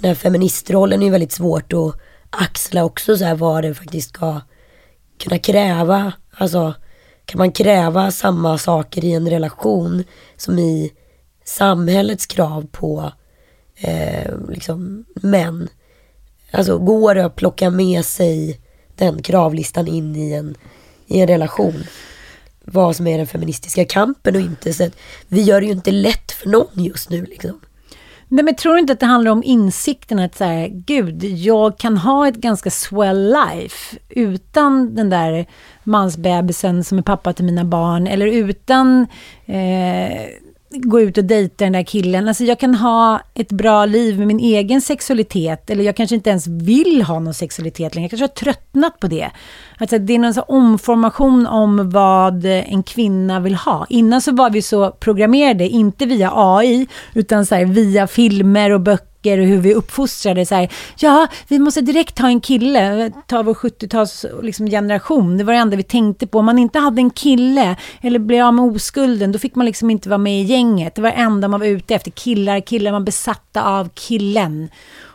den här feministrollen är ju väldigt svårt att axla också så här vad den faktiskt ska kunna kräva. Alltså kan man kräva samma saker i en relation som i samhällets krav på eh, liksom män. Alltså går det att plocka med sig den kravlistan in i en, i en relation? Vad som är den feministiska kampen och inte. Så att vi gör det ju inte lätt för någon just nu liksom. Nej, men tror du inte att det handlar om insikten att så här, gud, jag kan ha ett ganska swell life utan den där mansbebisen som är pappa till mina barn eller utan eh, gå ut och dejta den där killen. Alltså jag kan ha ett bra liv med min egen sexualitet eller jag kanske inte ens vill ha någon sexualitet längre. Jag kanske har tröttnat på det. Alltså det är någon sån omformation om vad en kvinna vill ha. Innan så var vi så programmerade, inte via AI, utan så här, via filmer och böcker böcker och hur vi uppfostrade. Så här, ja, vi måste direkt ha en kille, ta vår 70-tals liksom, generation. Det var det enda vi tänkte på. Om man inte hade en kille eller blev av med oskulden, då fick man liksom inte vara med i gänget. Det var det enda man var ute efter. Killar, killar, man besatta av killen.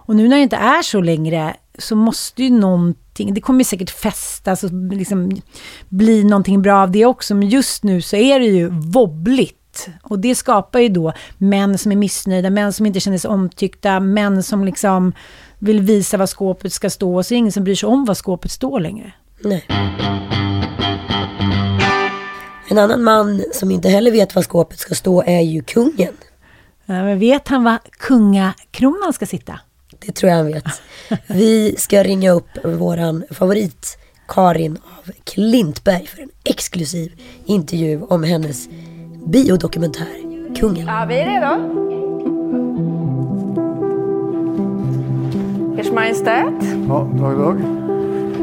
Och nu när det inte är så längre så måste ju någonting, det kommer säkert festas och liksom bli någonting bra av det också, men just nu så är det ju vobbligt. Och det skapar ju då män som är missnöjda, män som inte känner sig omtyckta, män som liksom vill visa vad skåpet ska stå och så är det ingen som bryr sig om vad skåpet står längre. Nej. En annan man som inte heller vet vad skåpet ska stå är ju kungen. Ja, men vet han var kungakronan ska sitta? Det tror jag han vet. Vi ska ringa upp våran favorit Karin av Klintberg för en exklusiv intervju om hennes biodokumentär Kungen. Ja, vi är redo. Ers Majestät. Ja, dag, dag.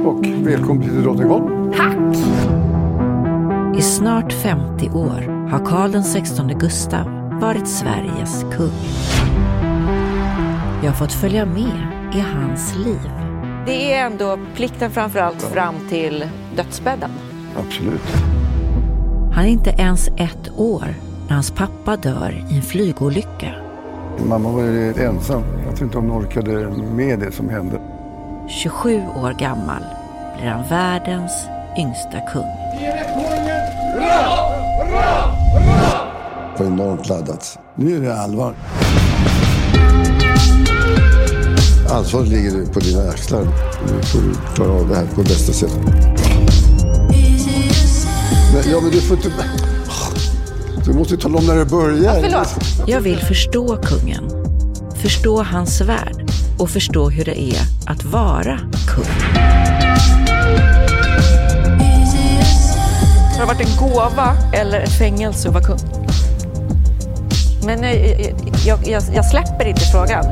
Och välkommen till Drottningholm. Tack! I snart 50 år har Karl XVI Gustav varit Sveriges kung. Jag har fått följa med i hans liv. Det är ändå plikten framförallt fram till dödsbädden. Absolut. Han är inte ens ett år när hans pappa dör i en flygolycka. Mamma var ju ensam. Jag tror inte hon orkade med det som hände. 27 år gammal blir han världens yngsta kung. Det var enormt laddat. Nu är det allvar. Ansvaret ligger på dina axlar. Nu får du klara av det här på bästa sätt. Men, ja, men du får inte... Du måste tala om när det börjar. Jag vill förstå kungen, förstå hans värld och förstå hur det är att vara kung. Har det varit en gåva eller ett fängelse att vara kung? Men jag, jag, jag, jag släpper inte frågan.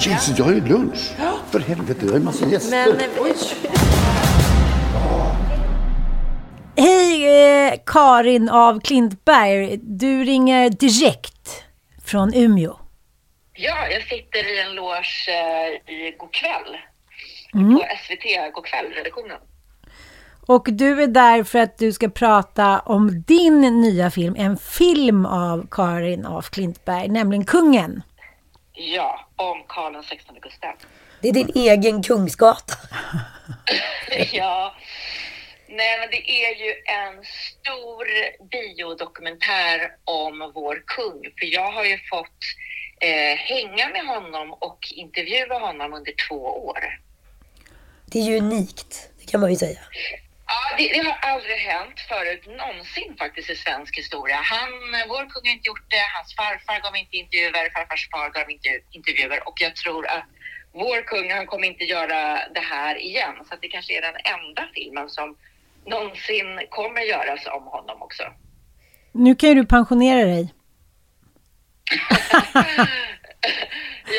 Jesus, jag har ju lunch. För helvete, jag har ju massa gäster. Men, Hej eh, Karin av Klintberg. Du ringer direkt från Umeå. Ja, jag sitter i en loge eh, i Go'kväll. Mm. På SVT Go'kväll, redaktionen. Och du är där för att du ska prata om din nya film, en film av Karin af Klintberg, nämligen Kungen. Ja, om Karl XVI Gustav. Det är din egen Kungsgata. ja. Nej, men det är ju en stor biodokumentär om vår kung. För jag har ju fått eh, hänga med honom och intervjua honom under två år. Det är ju unikt, det kan man ju säga. Ja, det, det har aldrig hänt förut någonsin faktiskt i svensk historia. Han, vår kung har inte gjort det, hans farfar gav inte intervjuer, farfars far gav inte intervjuer och jag tror att vår kung, han kommer inte göra det här igen. Så det kanske är den enda filmen som någonsin kommer göras om honom också. Nu kan ju du pensionera dig.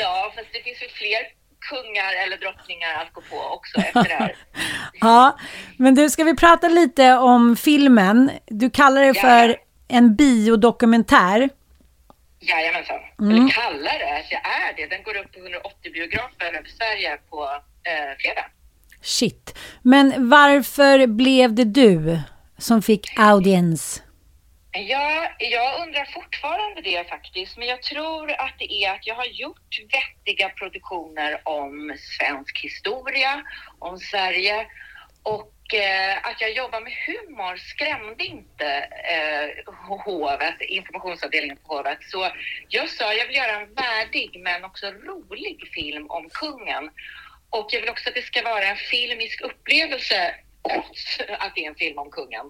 ja, fast det finns ju fler kungar eller drottningar att gå på också efter det här. ja, men du, ska vi prata lite om filmen? Du kallar det för en biodokumentär. Jajamensan. Mm. Eller kallar det, det är det. Den går upp på 180 biografer över Sverige på eh, fredag. Shit. Men varför blev det du som fick audiens? Ja, jag undrar fortfarande det faktiskt, men jag tror att det är att jag har gjort vettiga produktioner om svensk historia, om Sverige och eh, att jag jobbar med humor skrämde inte eh, hovet, informationsavdelningen på hovet. Så jag sa jag vill göra en värdig men också rolig film om kungen. Och jag vill också att det ska vara en filmisk upplevelse att det är en film om kungen.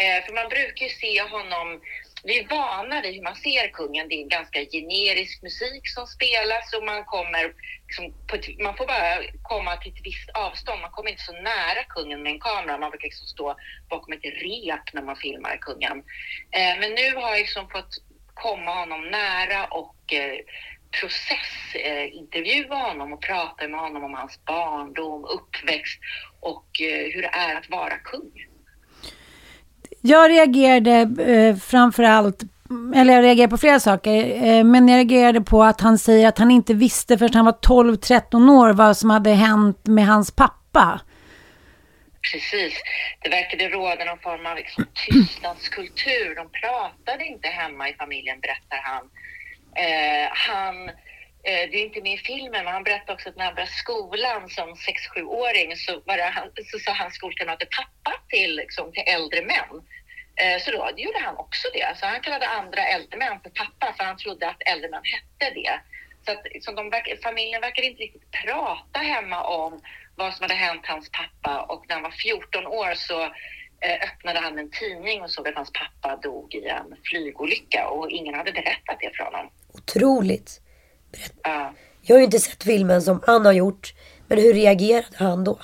Eh, för man brukar ju se honom, vi är vana vid hur man ser kungen. Det är en ganska generisk musik som spelas och man kommer liksom på ett, man får bara komma till ett visst avstånd. Man kommer inte så nära kungen med en kamera. Man brukar liksom stå bakom ett rep när man filmar kungen. Eh, men nu har jag liksom fått komma honom nära och eh, processintervjua eh, honom och prata med honom om hans barndom, uppväxt och eh, hur det är att vara kung. Jag reagerade eh, framför allt eller jag reagerade på flera saker, eh, men jag reagerade på att han säger att han inte visste förrän han var 12-13 år vad som hade hänt med hans pappa. Precis. Det verkade råda någon form av liksom, tystnadskultur. De pratade inte hemma i familjen, berättar han. Eh, han Eh, det är inte med i filmen, men han berättade också att när han började skolan som 6-7-åring så, var det, så sa hans skolkamrater pappa till, liksom, till äldre män. Eh, så då gjorde han också det. Så han kallade andra äldre män för pappa för han trodde att äldre män hette det. Så att, liksom de, familjen verkar inte riktigt prata hemma om vad som hade hänt hans pappa och när han var 14 år så eh, öppnade han en tidning och såg att hans pappa dog i en flygolycka och ingen hade berättat det för honom. Otroligt. Berätt. Ja. Jag har ju inte sett filmen som han har gjort, men hur reagerade han då?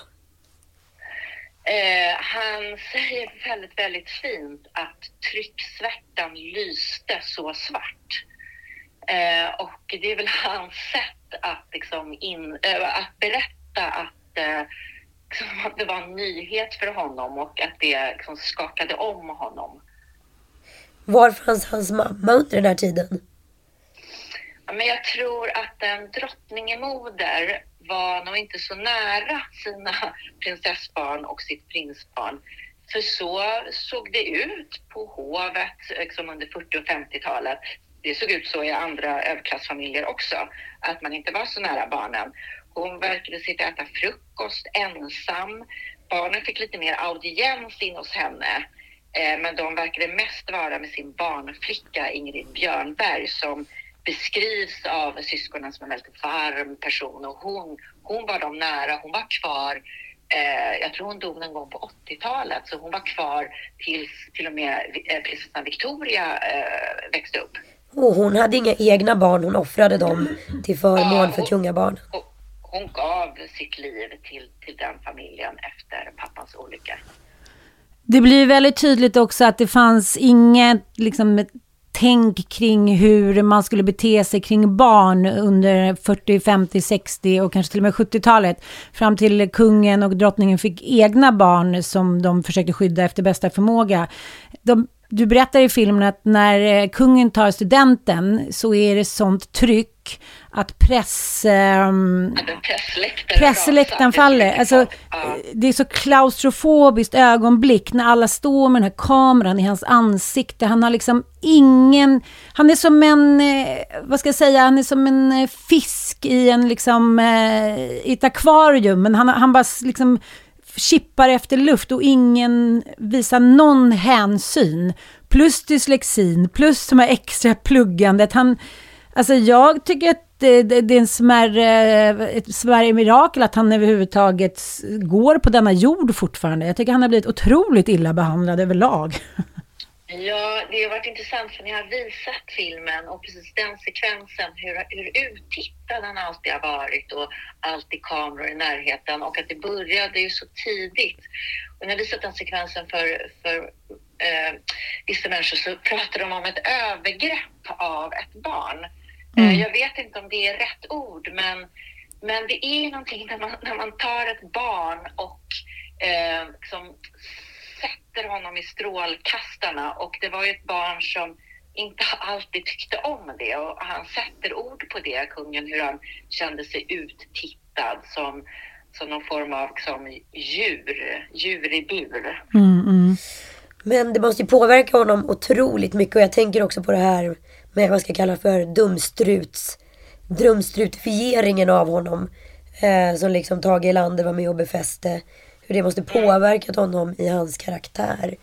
Eh, han säger väldigt, väldigt fint att trycksvärtan lyste så svart. Eh, och det är väl hans sätt att, liksom in, äh, att berätta att, äh, liksom, att det var en nyhet för honom och att det liksom, skakade om honom. Var fanns hans mamma under den här tiden? Men jag tror att en drottningemoder var nog inte så nära sina prinsessbarn och sitt prinsbarn. För så såg det ut på hovet liksom under 40 och 50-talet. Det såg ut så i andra överklassfamiljer också, att man inte var så nära barnen. Hon verkade sitta och äta frukost ensam. Barnen fick lite mer audiens in hos henne. Eh, men de verkade mest vara med sin barnflicka Ingrid Björnberg som beskrivs av syskonen som en väldigt varm person och hon, hon var dem nära. Hon var kvar eh, jag tror hon dog någon gång på 80-talet, så hon var kvar tills till och med eh, prinsessan Victoria eh, växte upp. Och hon hade inga egna barn, hon offrade dem till förmån ja, för kungabarn. Hon gav sitt liv till, till den familjen efter pappans olycka. Det blir väldigt tydligt också att det fanns inget liksom, tänk kring hur man skulle bete sig kring barn under 40, 50, 60 och kanske till och med 70-talet. Fram till kungen och drottningen fick egna barn som de försökte skydda efter bästa förmåga. De, du berättar i filmen att när eh, kungen tar studenten så är det sånt tryck att press... Um, pressläktaren faller. Alltså, Det är så klaustrofobiskt ögonblick när alla står med den här kameran i hans ansikte. Han har liksom ingen... Han är som en, eh, vad ska jag säga, han är som en eh, fisk i en liksom, i ett akvarium. Men han, han bara liksom chippar efter luft och ingen visar någon hänsyn. Plus dyslexin, plus de här extra pluggandet. Han, alltså jag tycker att det, det, det är en smärre, ett smärre mirakel att han överhuvudtaget går på denna jord fortfarande. Jag tycker han har blivit otroligt illa behandlad överlag. Ja, det har varit intressant för ni har visat filmen och precis den sekvensen, hur, hur uttittad han alltid har varit och alltid kameror i närheten och att det började ju så tidigt. Och när vi visat den sekvensen för, för eh, vissa människor så pratar de om ett övergrepp av ett barn. Eh, mm. Jag vet inte om det är rätt ord, men, men det är någonting när man, när man tar ett barn och eh, liksom sätter honom i strålkastarna och det var ju ett barn som inte alltid tyckte om det och han sätter ord på det, kungen, hur han kände sig uttittad som, som någon form av liksom, djur, djur i bur. Mm, mm. Men det måste ju påverka honom otroligt mycket och jag tänker också på det här med vad ska jag kalla för dumstruts, dumstrutifieringen av honom. Eh, som liksom Tage Erlander var med och befäste hur det måste påverkat honom i hans karaktär.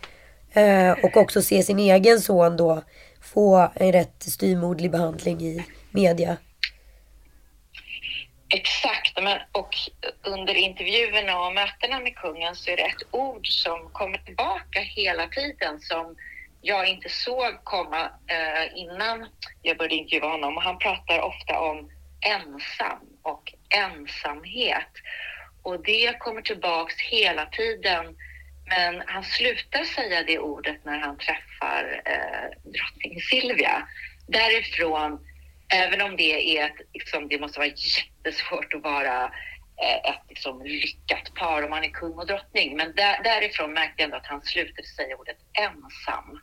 Eh, och också se sin egen son då få en rätt styrmodlig behandling i media. Exakt, men, och under intervjuerna och mötena med kungen så är det ett ord som kommer tillbaka hela tiden som jag inte såg komma eh, innan jag började intervjua honom. Han pratar ofta om ensam och ensamhet. Och det kommer tillbaks hela tiden. Men han slutar säga det ordet när han träffar eh, drottning Silvia. Därifrån, även om det är ett, liksom, det måste vara jättesvårt att vara eh, ett liksom, lyckat par om man är kung och drottning. Men där, därifrån märkte jag ändå att han slutade säga ordet ensam.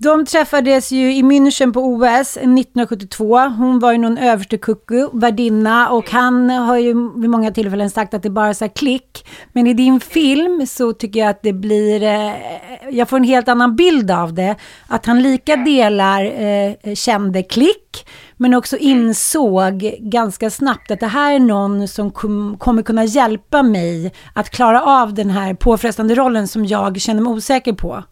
De träffades ju i München på OS 1972. Hon var ju någon överste kucku, värdinna och han har ju vid många tillfällen sagt att det bara är så här klick. Men i din film så tycker jag att det blir, eh, jag får en helt annan bild av det. Att han lika delar eh, kände klick men också insåg ganska snabbt att det här är någon som kom, kommer kunna hjälpa mig att klara av den här påfrestande rollen som jag känner mig osäker på.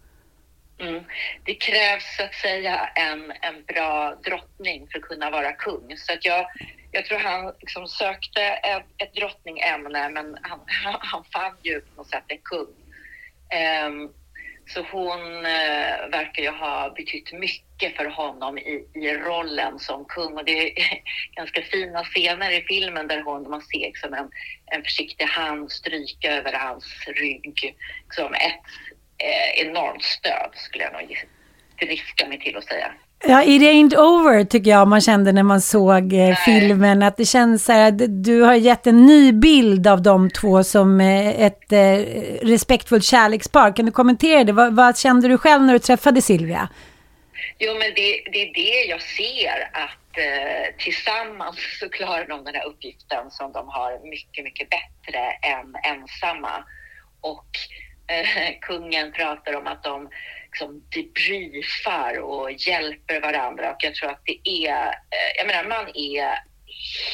Mm. Det krävs så att säga en, en bra drottning för att kunna vara kung. Så att jag, jag tror han liksom sökte ett, ett drottningämne men han, han fann ju på något sätt en kung. Um, så hon uh, verkar ju ha betytt mycket för honom i, i rollen som kung och det är ganska fina scener i filmen där hon, man ser liksom en, en försiktig hand stryka över hans rygg. Liksom ett eh, enormt stöd skulle jag nog drista mig till att säga. Ja, It ain't over tycker jag man kände när man såg eh, filmen. Att det känns så här att du har gett en ny bild av de två som eh, ett eh, respektfullt kärlekspar. Kan du kommentera det? Vad, vad, kände du själv när du träffade Silvia? Jo, men det, det är det jag ser att eh, tillsammans så klarar de den här uppgiften som de har mycket, mycket bättre än ensamma. Och eh, kungen pratar om att de liksom debriefar och hjälper varandra och jag tror att det är, eh, jag menar man är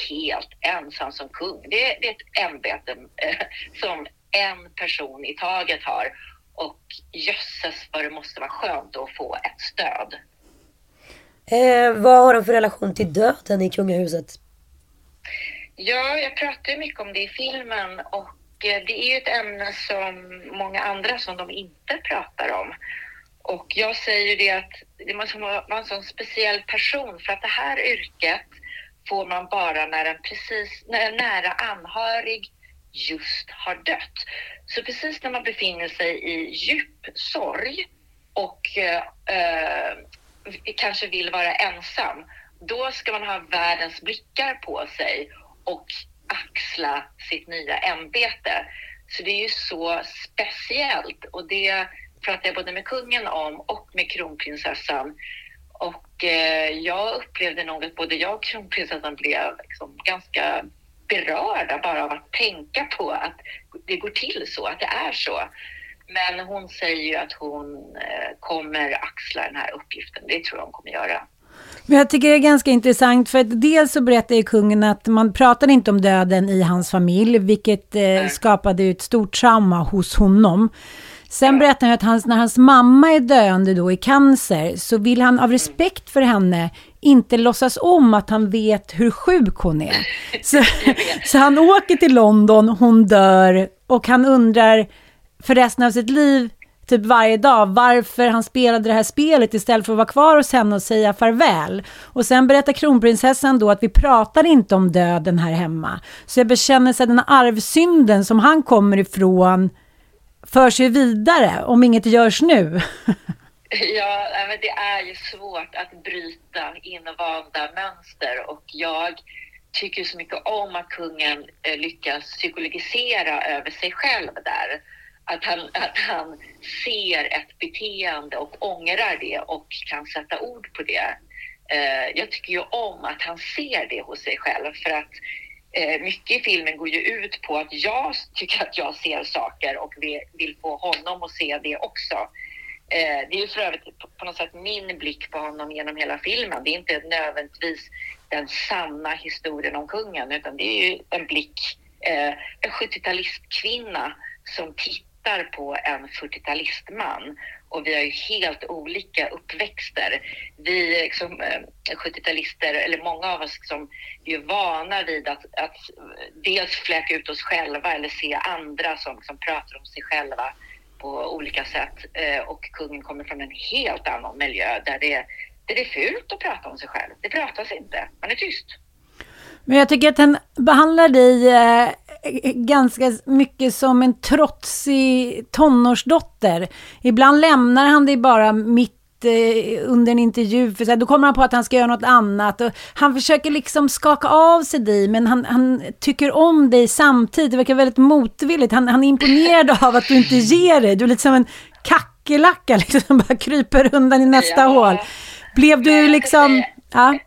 helt ensam som kung. Det, det är ett ämbete eh, som en person i taget har och jösses vad det måste vara skönt att få ett stöd. Eh, vad har de för relation till döden i kungahuset? Ja, jag pratar ju mycket om det i filmen och Eh, det är ju ett ämne som många andra som de inte pratar om. Och jag säger det att det måste vara en sån speciell person för att det här yrket får man bara när en, precis, när en nära anhörig just har dött. Så precis när man befinner sig i djup sorg och eh, eh kanske vill vara ensam, då ska man ha världens blickar på sig och axla sitt nya ämbete. Så det är ju så speciellt och det pratar jag både med kungen om och med kronprinsessan. Och eh, jag upplevde nog att både jag och kronprinsessan blev liksom ganska berörda bara av att tänka på att det går till så, att det är så. Men hon säger ju att hon eh, kommer axla den här uppgiften. Det tror jag hon kommer göra. Men jag tycker det är ganska intressant för att dels så berättar ju kungen att man pratade inte om döden i hans familj, vilket eh, skapade ett stort trauma hos honom. Sen berättar han att hans, när hans mamma är döende då i cancer så vill han av respekt för henne inte låtsas om att han vet hur sjuk hon är. Så, så han åker till London, hon dör och han undrar för resten av sitt liv typ varje dag varför han spelade det här spelet istället för att vara kvar hos henne och säga farväl. Och sen berättar kronprinsessan då att vi pratar inte om döden här hemma. Så jag bekänner sig den här arvsynden som han kommer ifrån för sig vidare om inget görs nu. Ja, men det är ju svårt att bryta invanda mönster och jag tycker så mycket om att kungen eh, lyckas psykologisera över sig själv där att han, att han ser ett beteende och ångrar det och kan sätta ord på det. Eh, jag tycker ju om att han ser det hos sig själv för att eh, mycket i filmen går ju ut på att jag tycker att jag ser saker och vill få honom att se det också. Eh, det är ju för övrigt på något sätt min blick på honom genom hela filmen. Det är inte nödvändigtvis den sanna historien om kungen utan det är ju en blick, eh, en 70-talistkvinna som tittar tittar på en 40-talistman och vi har ju helt olika uppväxter. Vi liksom, 70-talister, eh, eller många av oss liksom, är vana vid att, att dels fläka ut oss själva eller se andra som, liksom, pratar om sig själva på olika sätt. Eh, och kungen kommer från en helt annan miljö där det, där det är fult att prata om sig själv. Det pratas inte, man är tyst. Men jag tycker att han behandlar dig eh, ganska mycket som en trotsig tonårsdotter. Ibland lämnar han dig bara mitt eh, under en intervju, för så här, då kommer han på att han ska göra något annat. Och han försöker liksom skaka av sig dig, men han, han tycker om dig samtidigt. Det verkar väldigt motvilligt. Han, han är imponerad av att du inte ger dig. Du är lite som en kackerlacka liksom bara kryper undan i nästa Ja. hål. Blev du liksom... Ja.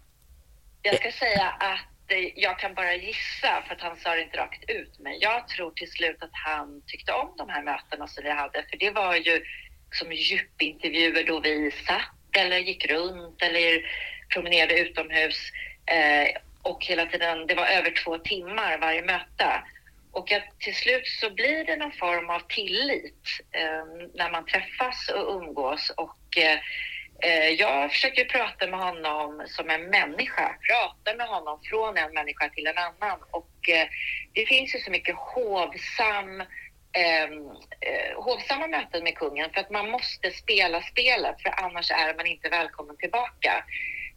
Jag ska säga att Eh, jag kan bara gissa för att han sa det inte rakt ut. Men jag tror till slut att han tyckte om de här mötena som vi hade. För det var ju som djupintervjuer då vi satt eller gick runt eller promenerade utomhus. Eh, och hela tiden, det var över två timmar varje möte. Och att till slut så blir det någon form av tillit eh, när man träffas och umgås. Och eh, eh, Eh, jag försöker prata med honom som en människa, prata med honom från en människa till en annan. Och eh, det finns ju så mycket hovsam ehm, eh, hovsamma möten med kungen för att man måste spela spelet för annars är man inte välkommen tillbaka.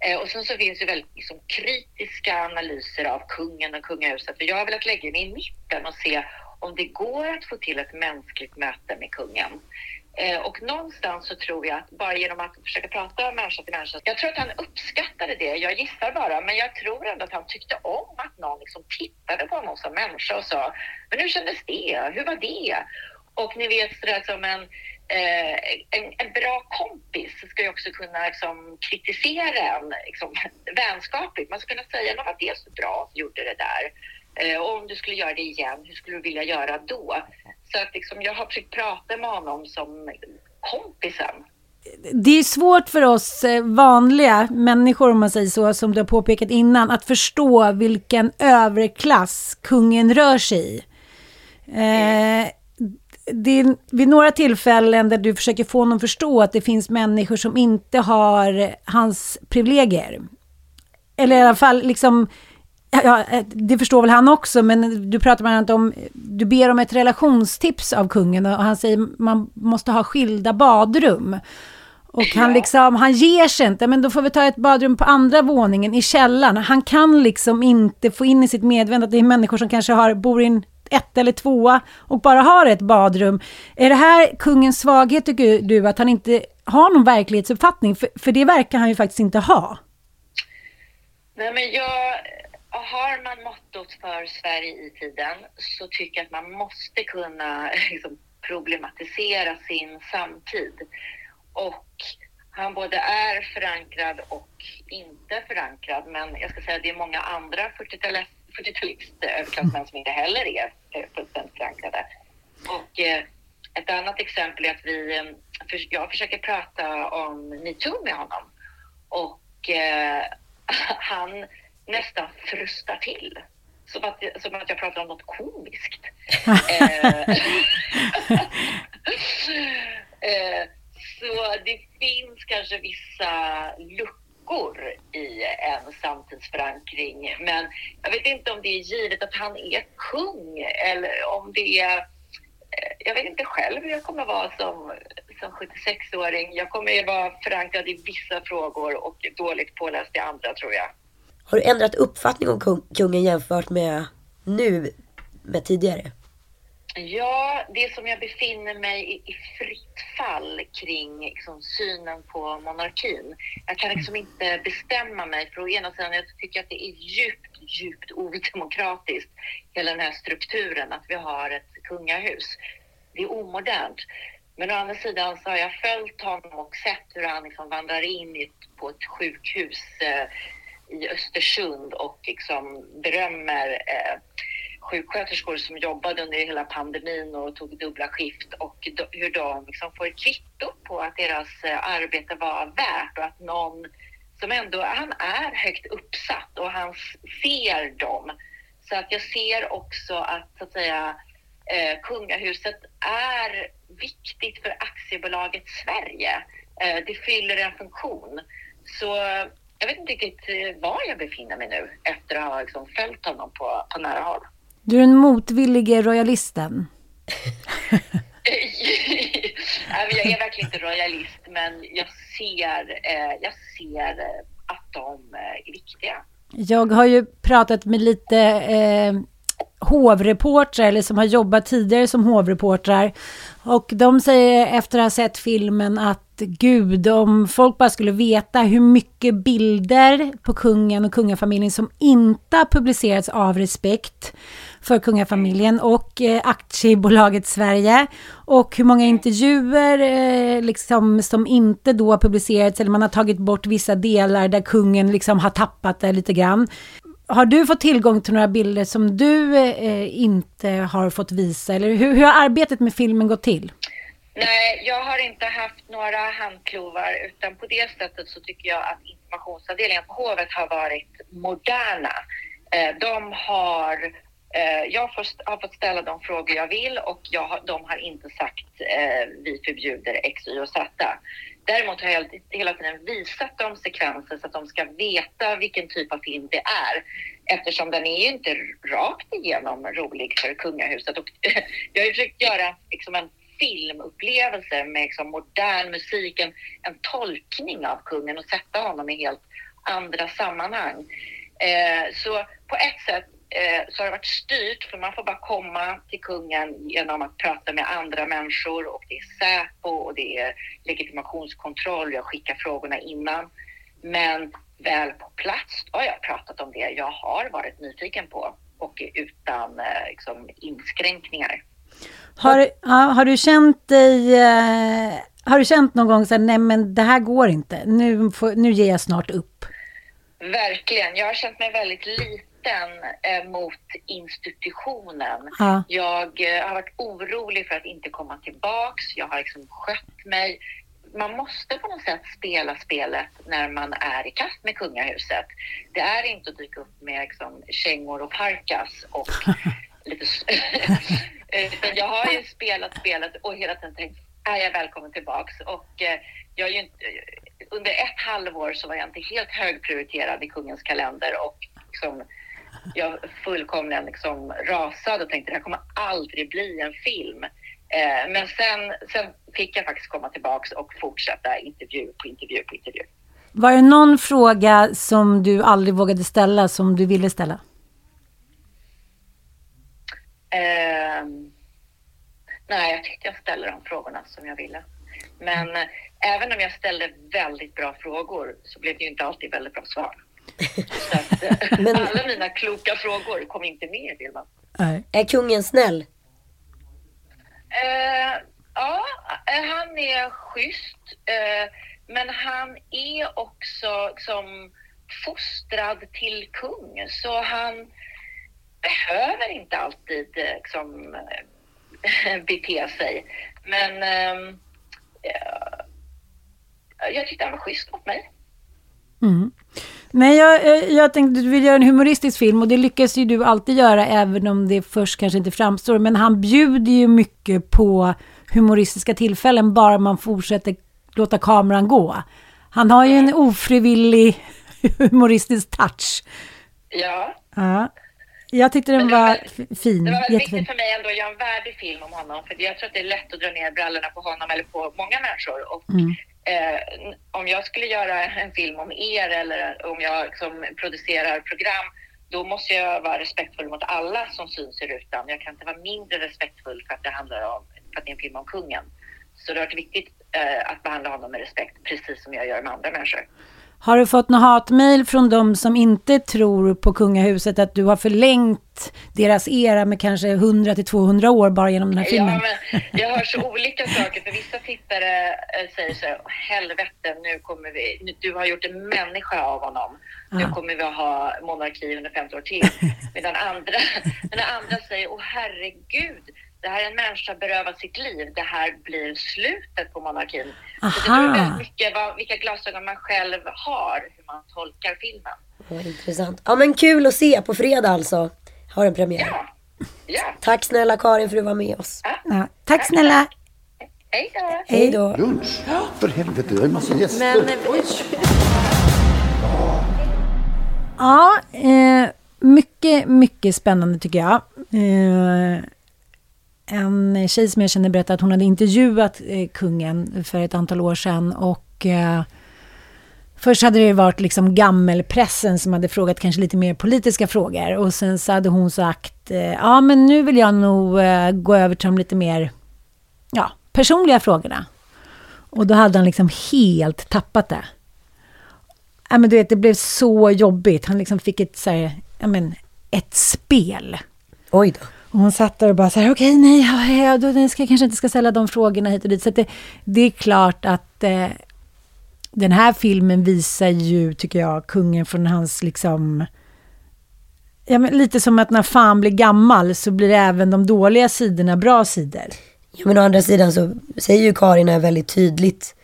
Eh, och sen så finns det väldigt liksom, kritiska analyser av kungen och kungahuset. För jag har velat lägga mig i mitten och se om det går att få till ett mänskligt möte med kungen. Eh, och någonstans så tror jag att bara genom att försöka prata människa till människa. Jag tror att han uppskattade det. Jag gissar bara, men jag tror ändå att han tyckte om att någon liksom tittade på honom som människa och sa, men hur kändes det? Hur var det? Och ni vet sådär som en, eh, en, en bra kompis ska ju också kunna liksom, kritisera en liksom, vänskapligt. Man ska kunna säga, "Nå, var det så bra att du gjorde det där? Eh, och om du skulle göra det igen, hur skulle du vilja göra då? Så att liksom, jag har försökt prata med honom som kompisen. Det är svårt för oss eh, vanliga människor, om man säger så, som du har påpekat innan, att förstå vilken överklass kungen rör sig i. Eh, det är vid några tillfällen där du försöker få honom att förstå att det finns människor som inte har hans privilegier. Eller i alla fall liksom, ja, eh, det förstår väl han också, men du pratar bland annat om, du ber om ett relationstips av kungen och han säger man måste ha skilda badrum. Och han liksom, han ger sig inte, men då får vi ta ett badrum på andra våningen i källaren. Han kan liksom inte få in i sitt medvetande att det är människor som kanske har, bor i en ett eller tvåa och bara har ett badrum. Är det här kungens svaghet tycker du, att han inte har någon verklighetsuppfattning? För, för det verkar han ju faktiskt inte ha. Nej, men jag, har man mottot för Sverige i tiden så tycker jag att man måste kunna liksom, problematisera sin samtid. Och han både är förankrad och inte förankrad. Men jag ska säga att det är många andra 40-talister som inte heller är eh, fullständigt förankrade. Och eh, ett annat exempel är att vi, eh, för, jag försöker prata om metoo med honom. Och eh, han nästan frustar till. Som att, som att jag pratar om något komiskt. eh, eh, så det finns kanske vissa luckor i en samtidsförankring. Men jag vet inte om det är givet att han är kung eller om det är... eh, Jag vet inte själv hur jag kommer vara som, som 76-åring. Jag kommer ju vara förankrad i vissa frågor och dåligt påläst i andra tror jag. Har du ändrat uppfattning om kung, kungen jämfört med nu, med tidigare? Ja, det som jag befinner mig i, i fritt fall kring liksom, synen på monarkin. Jag kan liksom inte bestämma mig. För å ena sidan jag tycker att det är djupt, djupt odemokratiskt, hela den här strukturen, att vi har ett kungahus. Det är omodernt. Men å andra sidan så har jag följt honom och sett hur han liksom vandrar in på ett sjukhus eh, i Östersund och liksom berömmer eh, sjuksköterskor som jobbade under hela pandemin och tog dubbla skift och do, hur de liksom får ett kvitto på att deras eh, arbete var värt och att någon som ändå, han är högt uppsatt och han ser dem. Så att jag ser också att, så att säga, eh, kungahuset är viktigt för aktiebolaget Sverige. Eh, det fyller en funktion. Så jag vet inte riktigt eh, var jag befinner mig nu efter att ha liksom följt honom på, på nära håll. Du är den motvillige royalisten. Jag är verkligen inte royalist, men jag ser, eh, jag ser eh, att de är viktiga. Jag har ju pratat med lite eh, hovreportrar, eller som har jobbat tidigare som hovreportrar. Och de säger efter att ha sett filmen att gud, om folk bara skulle veta hur mycket bilder på kungen och kungafamiljen som inte har publicerats av respekt. för kungafamiljen och eh, aktiebolaget Sverige. Och hur många intervjuer eh, liksom, som inte då har publicerats eller man har tagit bort vissa delar där kungen liksom har tappat det lite grann. Har du fått tillgång till några bilder som du eh, inte har fått visa? Eller hur, hur har arbetet med filmen gått till? Nej, jag har inte haft några handklovar utan på det sättet så tycker jag att informationsavdelningen på hovet har varit moderna. Eh, de har, eh, jag har fått ställa de frågor jag vill och jag, de har inte sagt eh, vi förbjuder X, Y och Z. Däremot har jag hela tiden visat dem sekvenser så att de ska veta vilken typ av film det är. Eftersom den är ju inte rakt igenom rolig för kungahuset. Och jag har försökt göra liksom en filmupplevelse med liksom modern musik, en, en tolkning av kungen och sätta honom i helt andra sammanhang. Eh, så på ett sätt eh, så har det varit styrt för man får bara komma till kungen genom att prata med andra människor och det är Säpo och det är legitimationskontroll. Jag skickar frågorna innan. Men väl på plats har jag pratat om det jag har varit nyfiken på och utan eh, liksom, inskränkningar. Har, har du känt dig... Eh, har du känt någon gång så här, nej men det här går inte, nu, får, nu ger jag snart upp? Verkligen. Jag har känt mig väldigt liten eh, mot institutionen. Ja. Jag eh, har varit orolig för att inte komma tillbaks. Jag har liksom skött mig. Man måste på något sätt spela spelet när man är i kast med kungahuset. Det är inte att dyka upp med liksom, kängor och parkas och lite... Eh, Utan jag har ju spelat spelat och hela tiden tänkt, är jag välkommen tillbaks? Och eh, jag är ju inte, eh, under ett halvår så var jag inte helt högprioriterad i kungens kalender och liksom, jag fullkomligen liksom rasade och tänkte det här kommer aldrig bli en film. Eh, men sen, sen fick jag faktiskt komma tillbaks och fortsätta intervju på intervju på intervju. Var det någon fråga som du aldrig vågade ställa som du ville ställa? Eh, nej, jag tyckte jag ställde de frågorna som jag ville. Men eh, även om jag ställde väldigt bra frågor så blev det ju inte alltid väldigt bra svar. Så att, eh, Men- alla mina kloka frågor kom inte med i filmen. Är kungen snäll? Eh, ja, eh, han är schysst. Eh, men han är också som fostrad till kung. Så han behöver inte alltid eh, liksom, eh, bete sig. Men ehm, eh, jag tyckte han var schysst mot mig. Mm. Nej, jag, eh, jag tänkte du vill göra en humoristisk film och det lyckas ju du alltid göra även om det först kanske inte framstår. Men han bjuder ju mycket på humoristiska tillfällen bara man fortsätter låta kameran gå. Han har ju en ofrivillig humoristisk touch. Ja, Ja. Jag tyckte den var f- fin, det var väldigt jättefin. viktigt för mig ändå att göra en värdig film om honom. För jag tror att det är lätt att dra ner brallorna på honom eller på många människor. Och Mm. eh, om jag skulle göra en film om er eller om jag liksom producerar program, då måste jag vara respektfull mot alla som syns i rutan. Jag kan inte vara mindre respektfull för att det handlar om för att det är en film om kungen. Så det har varit viktigt eh, att behandla honom med respekt, precis som jag gör med andra människor. Har du fått något hatmejl från de som inte tror på kungahuset att du har förlängt deras era med kanske 100 till 200 år bara genom den här filmen? Ja, men jag hör så olika saker. För vissa tittare eh, säger så här, helvete, nu kommer vi, nu, du har gjort en människa av honom. Nu Ja. kommer vi att ha monarki under 50 år till. Medan andra, medan andra säger, åh herregud, det här är en människa berövad sitt liv. Det här blir slutet på monarkin. Så det beror Aha. väldigt mycket vad, vilka glasögon man själv har, hur man tolkar filmen. Vad intressant. Ja men kul att se på fredag alltså. Har en premiär. Ja. Tack snälla Karin för att du var med oss. Ja, tack snälla. Hej då. Hej då. Lunch? För helvete, jag har ju massa gäster. Men, oj. Ja, eh, mycket, mycket spännande tycker jag. Eh, en eh, tjej som jag känner berättade att hon hade intervjuat eh, kungen för ett antal år sedan och eh, Först hade det varit liksom gammelpressen som hade frågat kanske lite mer politiska frågor och sen så hade hon sagt eh, ja men nu vill jag nog eh, gå över till de lite mer ja, personliga frågorna. Och då hade han liksom helt tappat det. Ja, men du vet, det blev så jobbigt. Han liksom fick ett, så här, ja, men, ett spel. Oj då. Och hon satt där och bara så här, okej, nej, ja, ja, jag ska jag kanske inte ska ställa de frågorna hit och dit. Så att det, det är klart att eh, den här filmen visar ju, tycker jag, kungen från hans liksom... Ja, men lite som att när fan blir gammal så blir även de dåliga sidorna bra sidor. Ja men å andra sidan så säger ju Karin här väldigt tydligt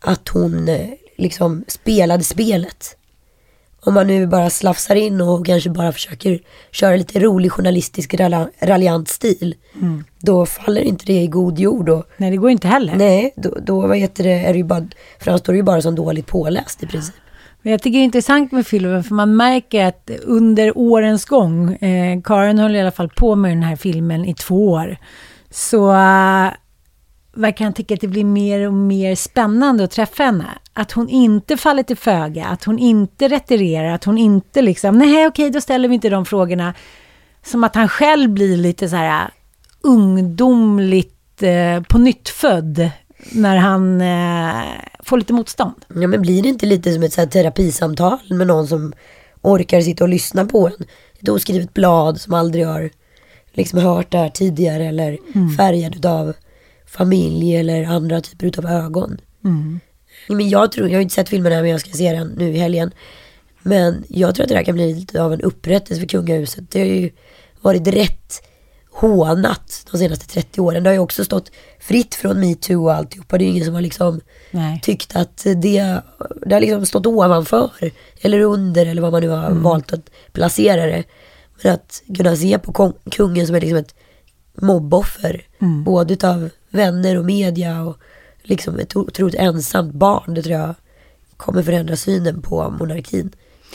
att hon eh, liksom spelade spelet. Om man nu bara slafsar in och kanske bara försöker köra lite rolig journalistisk raljant stil. Mm. Då faller inte det i god jord. Och, Nej, det går inte heller. nej, då, då vad heter det, är det ju bara, framstår det ju bara som dåligt påläst i princip. Men jag tycker det är intressant med filmen, för man märker att under årens gång, eh, Karin höll i alla fall på med den här filmen i två år, så verkar han tycka att det blir mer och mer spännande att träffa henne. Att hon inte faller till föga, att hon inte retirerar, att hon inte liksom, nej okej, då ställer vi inte de frågorna. Som att han själv blir lite så här ungdomligt eh, på nytt född när han eh, får lite motstånd. Ja men blir det inte lite som ett så här terapisamtal med någon som orkar sitta och lyssna på en? Ett oskrivet blad som aldrig har liksom hört det här tidigare eller Mm. färgad utav familj eller andra typer utav ögon. Mm. Men jag tror, jag har inte sett filmen än men jag ska se den nu i helgen. Men jag tror att det här kan bli lite av en upprättelse för kungahuset. Det har ju varit rätt hånat de senaste 30 åren. Det har ju också stått fritt från metoo och alltihopa. Det är ingen som har liksom Nej. tyckt att det, det har liksom stått ovanför eller under eller vad man nu har Mm. valt att placera det. Men att kunna se på kungen som är liksom ett mobboffer. Mm. Både utav vänner och media och liksom ett otroligt ensamt barn. Det tror jag kommer förändra synen på monarkin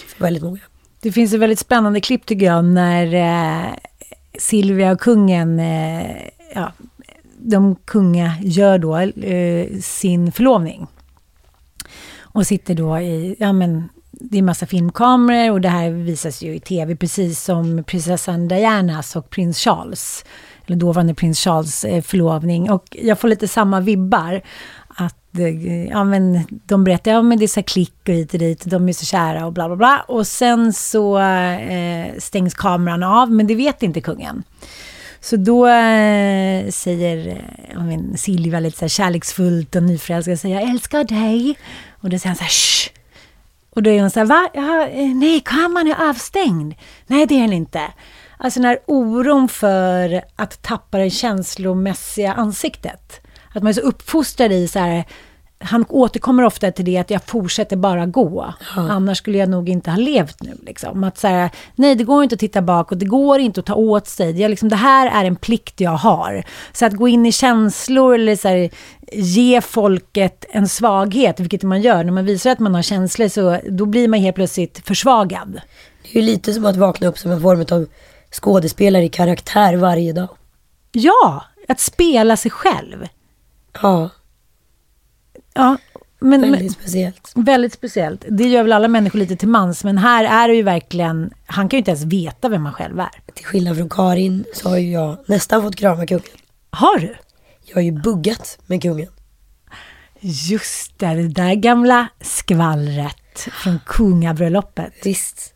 för väldigt många. Det finns ett väldigt spännande klipp tycker jag när eh, Silvia och kungen, eh, ja, de kunga gör då eh, sin förlovning. Och sitter då i, ja men det är massa filmkameror och det här visas ju i tv precis som prinsessan Dianas och prins Charles, eller dåvarande prins Charles eh, förlovning. Och jag får lite samma vibbar. Att eh, ja, men de berättar, ja men det är så här klick och hit och dit, de är så kära och bla bla bla. Och sen så eh, stängs kameran av, men det vet inte kungen. Så då eh, säger eh, ja, men Silvia lite så här kärleksfullt och nyförälskad, säger jag älskar dig. Och då säger han så här, Shh! Och då är hon så här, va? Ja, nej, kameran är avstängd. Nej, det är den inte. Alltså den här oron för att tappa det känslomässiga ansiktet. Att man är så uppfostrad i så här, han återkommer ofta till det att jag fortsätter bara gå. Annars skulle jag nog inte ha levt nu. Liksom. Att så här, nej, det går inte att titta bakåt, det går inte att ta åt sig. Jag, liksom, det här är en plikt jag har. Så att gå in i känslor eller så här, ge folket en svaghet, vilket man gör. När man visar att man har känslor så då blir man helt plötsligt försvagad. Det är ju lite som att vakna upp som en form av skådespelare i karaktär varje dag. Ja, att spela sig själv. Ja. Ja, men, Väldigt men, speciellt. Väldigt speciellt. Det gör väl alla människor lite till mans, men här är det ju verkligen, han kan ju inte ens veta vem han själv är. Till skillnad från Karin så har ju jag nästan fått krama kungen. Har du? Jag har ju buggat med kungen. Just det, det där gamla skvallret från kungabröllopet. Visst.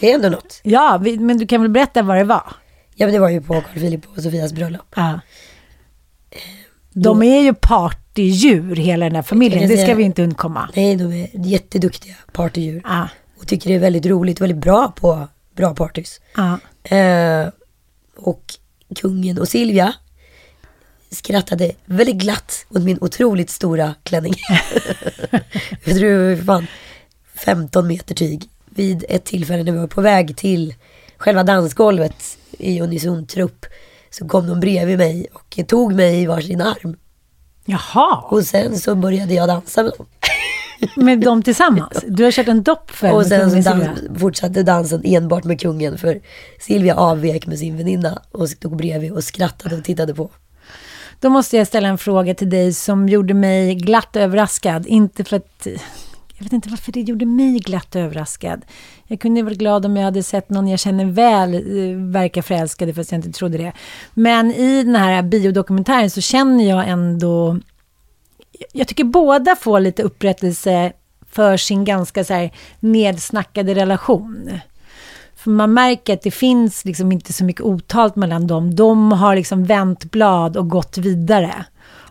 Det är ändå något. Ja, vi, men du kan väl berätta vad det var? Ja men det var ju på Carl Philip och Sofias bröllop. Ja. De är ju partydjur, hela den här familjen. Det ska vi inte undkomma. Nej, de är jätteduktiga partydjur. Ja. Och tycker det är väldigt roligt, väldigt bra på bra partys. Ja. Eh, och kungen och Silvia skrattade väldigt glatt åt min otroligt stora klänning. jag tror fan 15 meter tyg. Vid ett tillfälle när vi var på väg till själva dansgolvet i unison trupp så kom de bredvid mig och tog mig i varsin arm. Jaha. Och sen så började jag dansa med dem. Med dem tillsammans? Du har kört en doppföljd Och med sen så dans, fortsatte dansen enbart med kungen för Silvia avvek med sin väninna och stod bredvid och skrattade och tittade på. Då måste jag ställa en fråga till dig som gjorde mig glatt överraskad. Inte för att... Jag vet inte varför det gjorde mig glatt överraskad. Jag kunde varit glad om jag hade sett någon jag känner väl eh, verka förälskad, fast jag inte trodde det. Men i den här biodokumentären så känner jag ändå... Jag tycker båda får lite upprättelse för sin ganska så här nedsnackade relation. För man märker att det finns liksom inte så mycket otalt mellan dem. De har liksom vänt blad och gått vidare.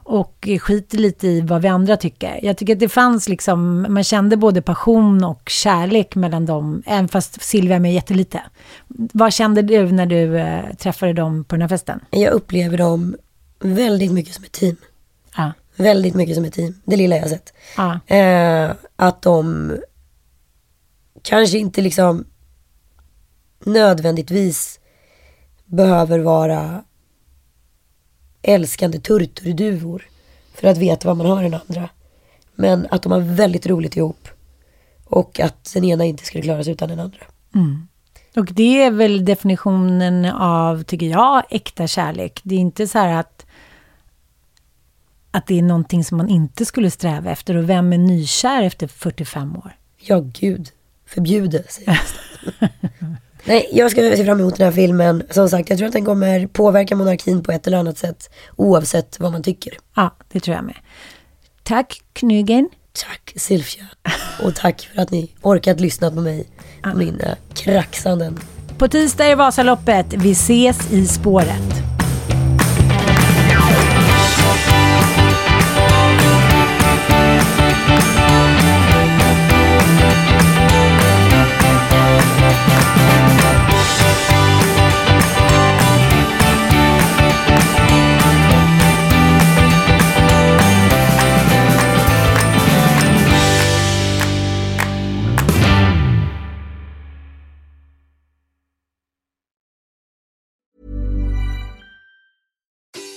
Och skiter lite i vad vi andra tycker. Jag tycker att det fanns liksom, man kände både passion och kärlek mellan dem. Även fast Silvia är med jättelite. Vad kände du när du eh, träffade dem på den här festen? Jag upplever dem väldigt mycket som ett team. Ja. Väldigt mycket som ett team. Det lilla jag har sett. Ja. Eh, att de kanske inte liksom nödvändigtvis behöver vara älskande turturduvor för att veta vad man har den andra. Men att de har väldigt roligt ihop. Och att den ena inte skulle klara sig utan den andra. Mm. Och det är väl definitionen av, tycker jag, äkta kärlek. Det är inte så här att, att det är någonting som man inte skulle sträva efter. Och vem är nykär efter 45 år? Ja, gud. Förbjude, säger jag. Nej, jag ska se fram emot den här filmen. Som sagt, jag tror att den kommer påverka monarkin på ett eller annat sätt. Oavsett vad man tycker. Ja, det tror jag med. Tack Knygen. Tack Silvia. Och tack för att ni orkat lyssna på mig. På mina kraxanden. På tisdag är Vasaloppet. Vi ses i spåret.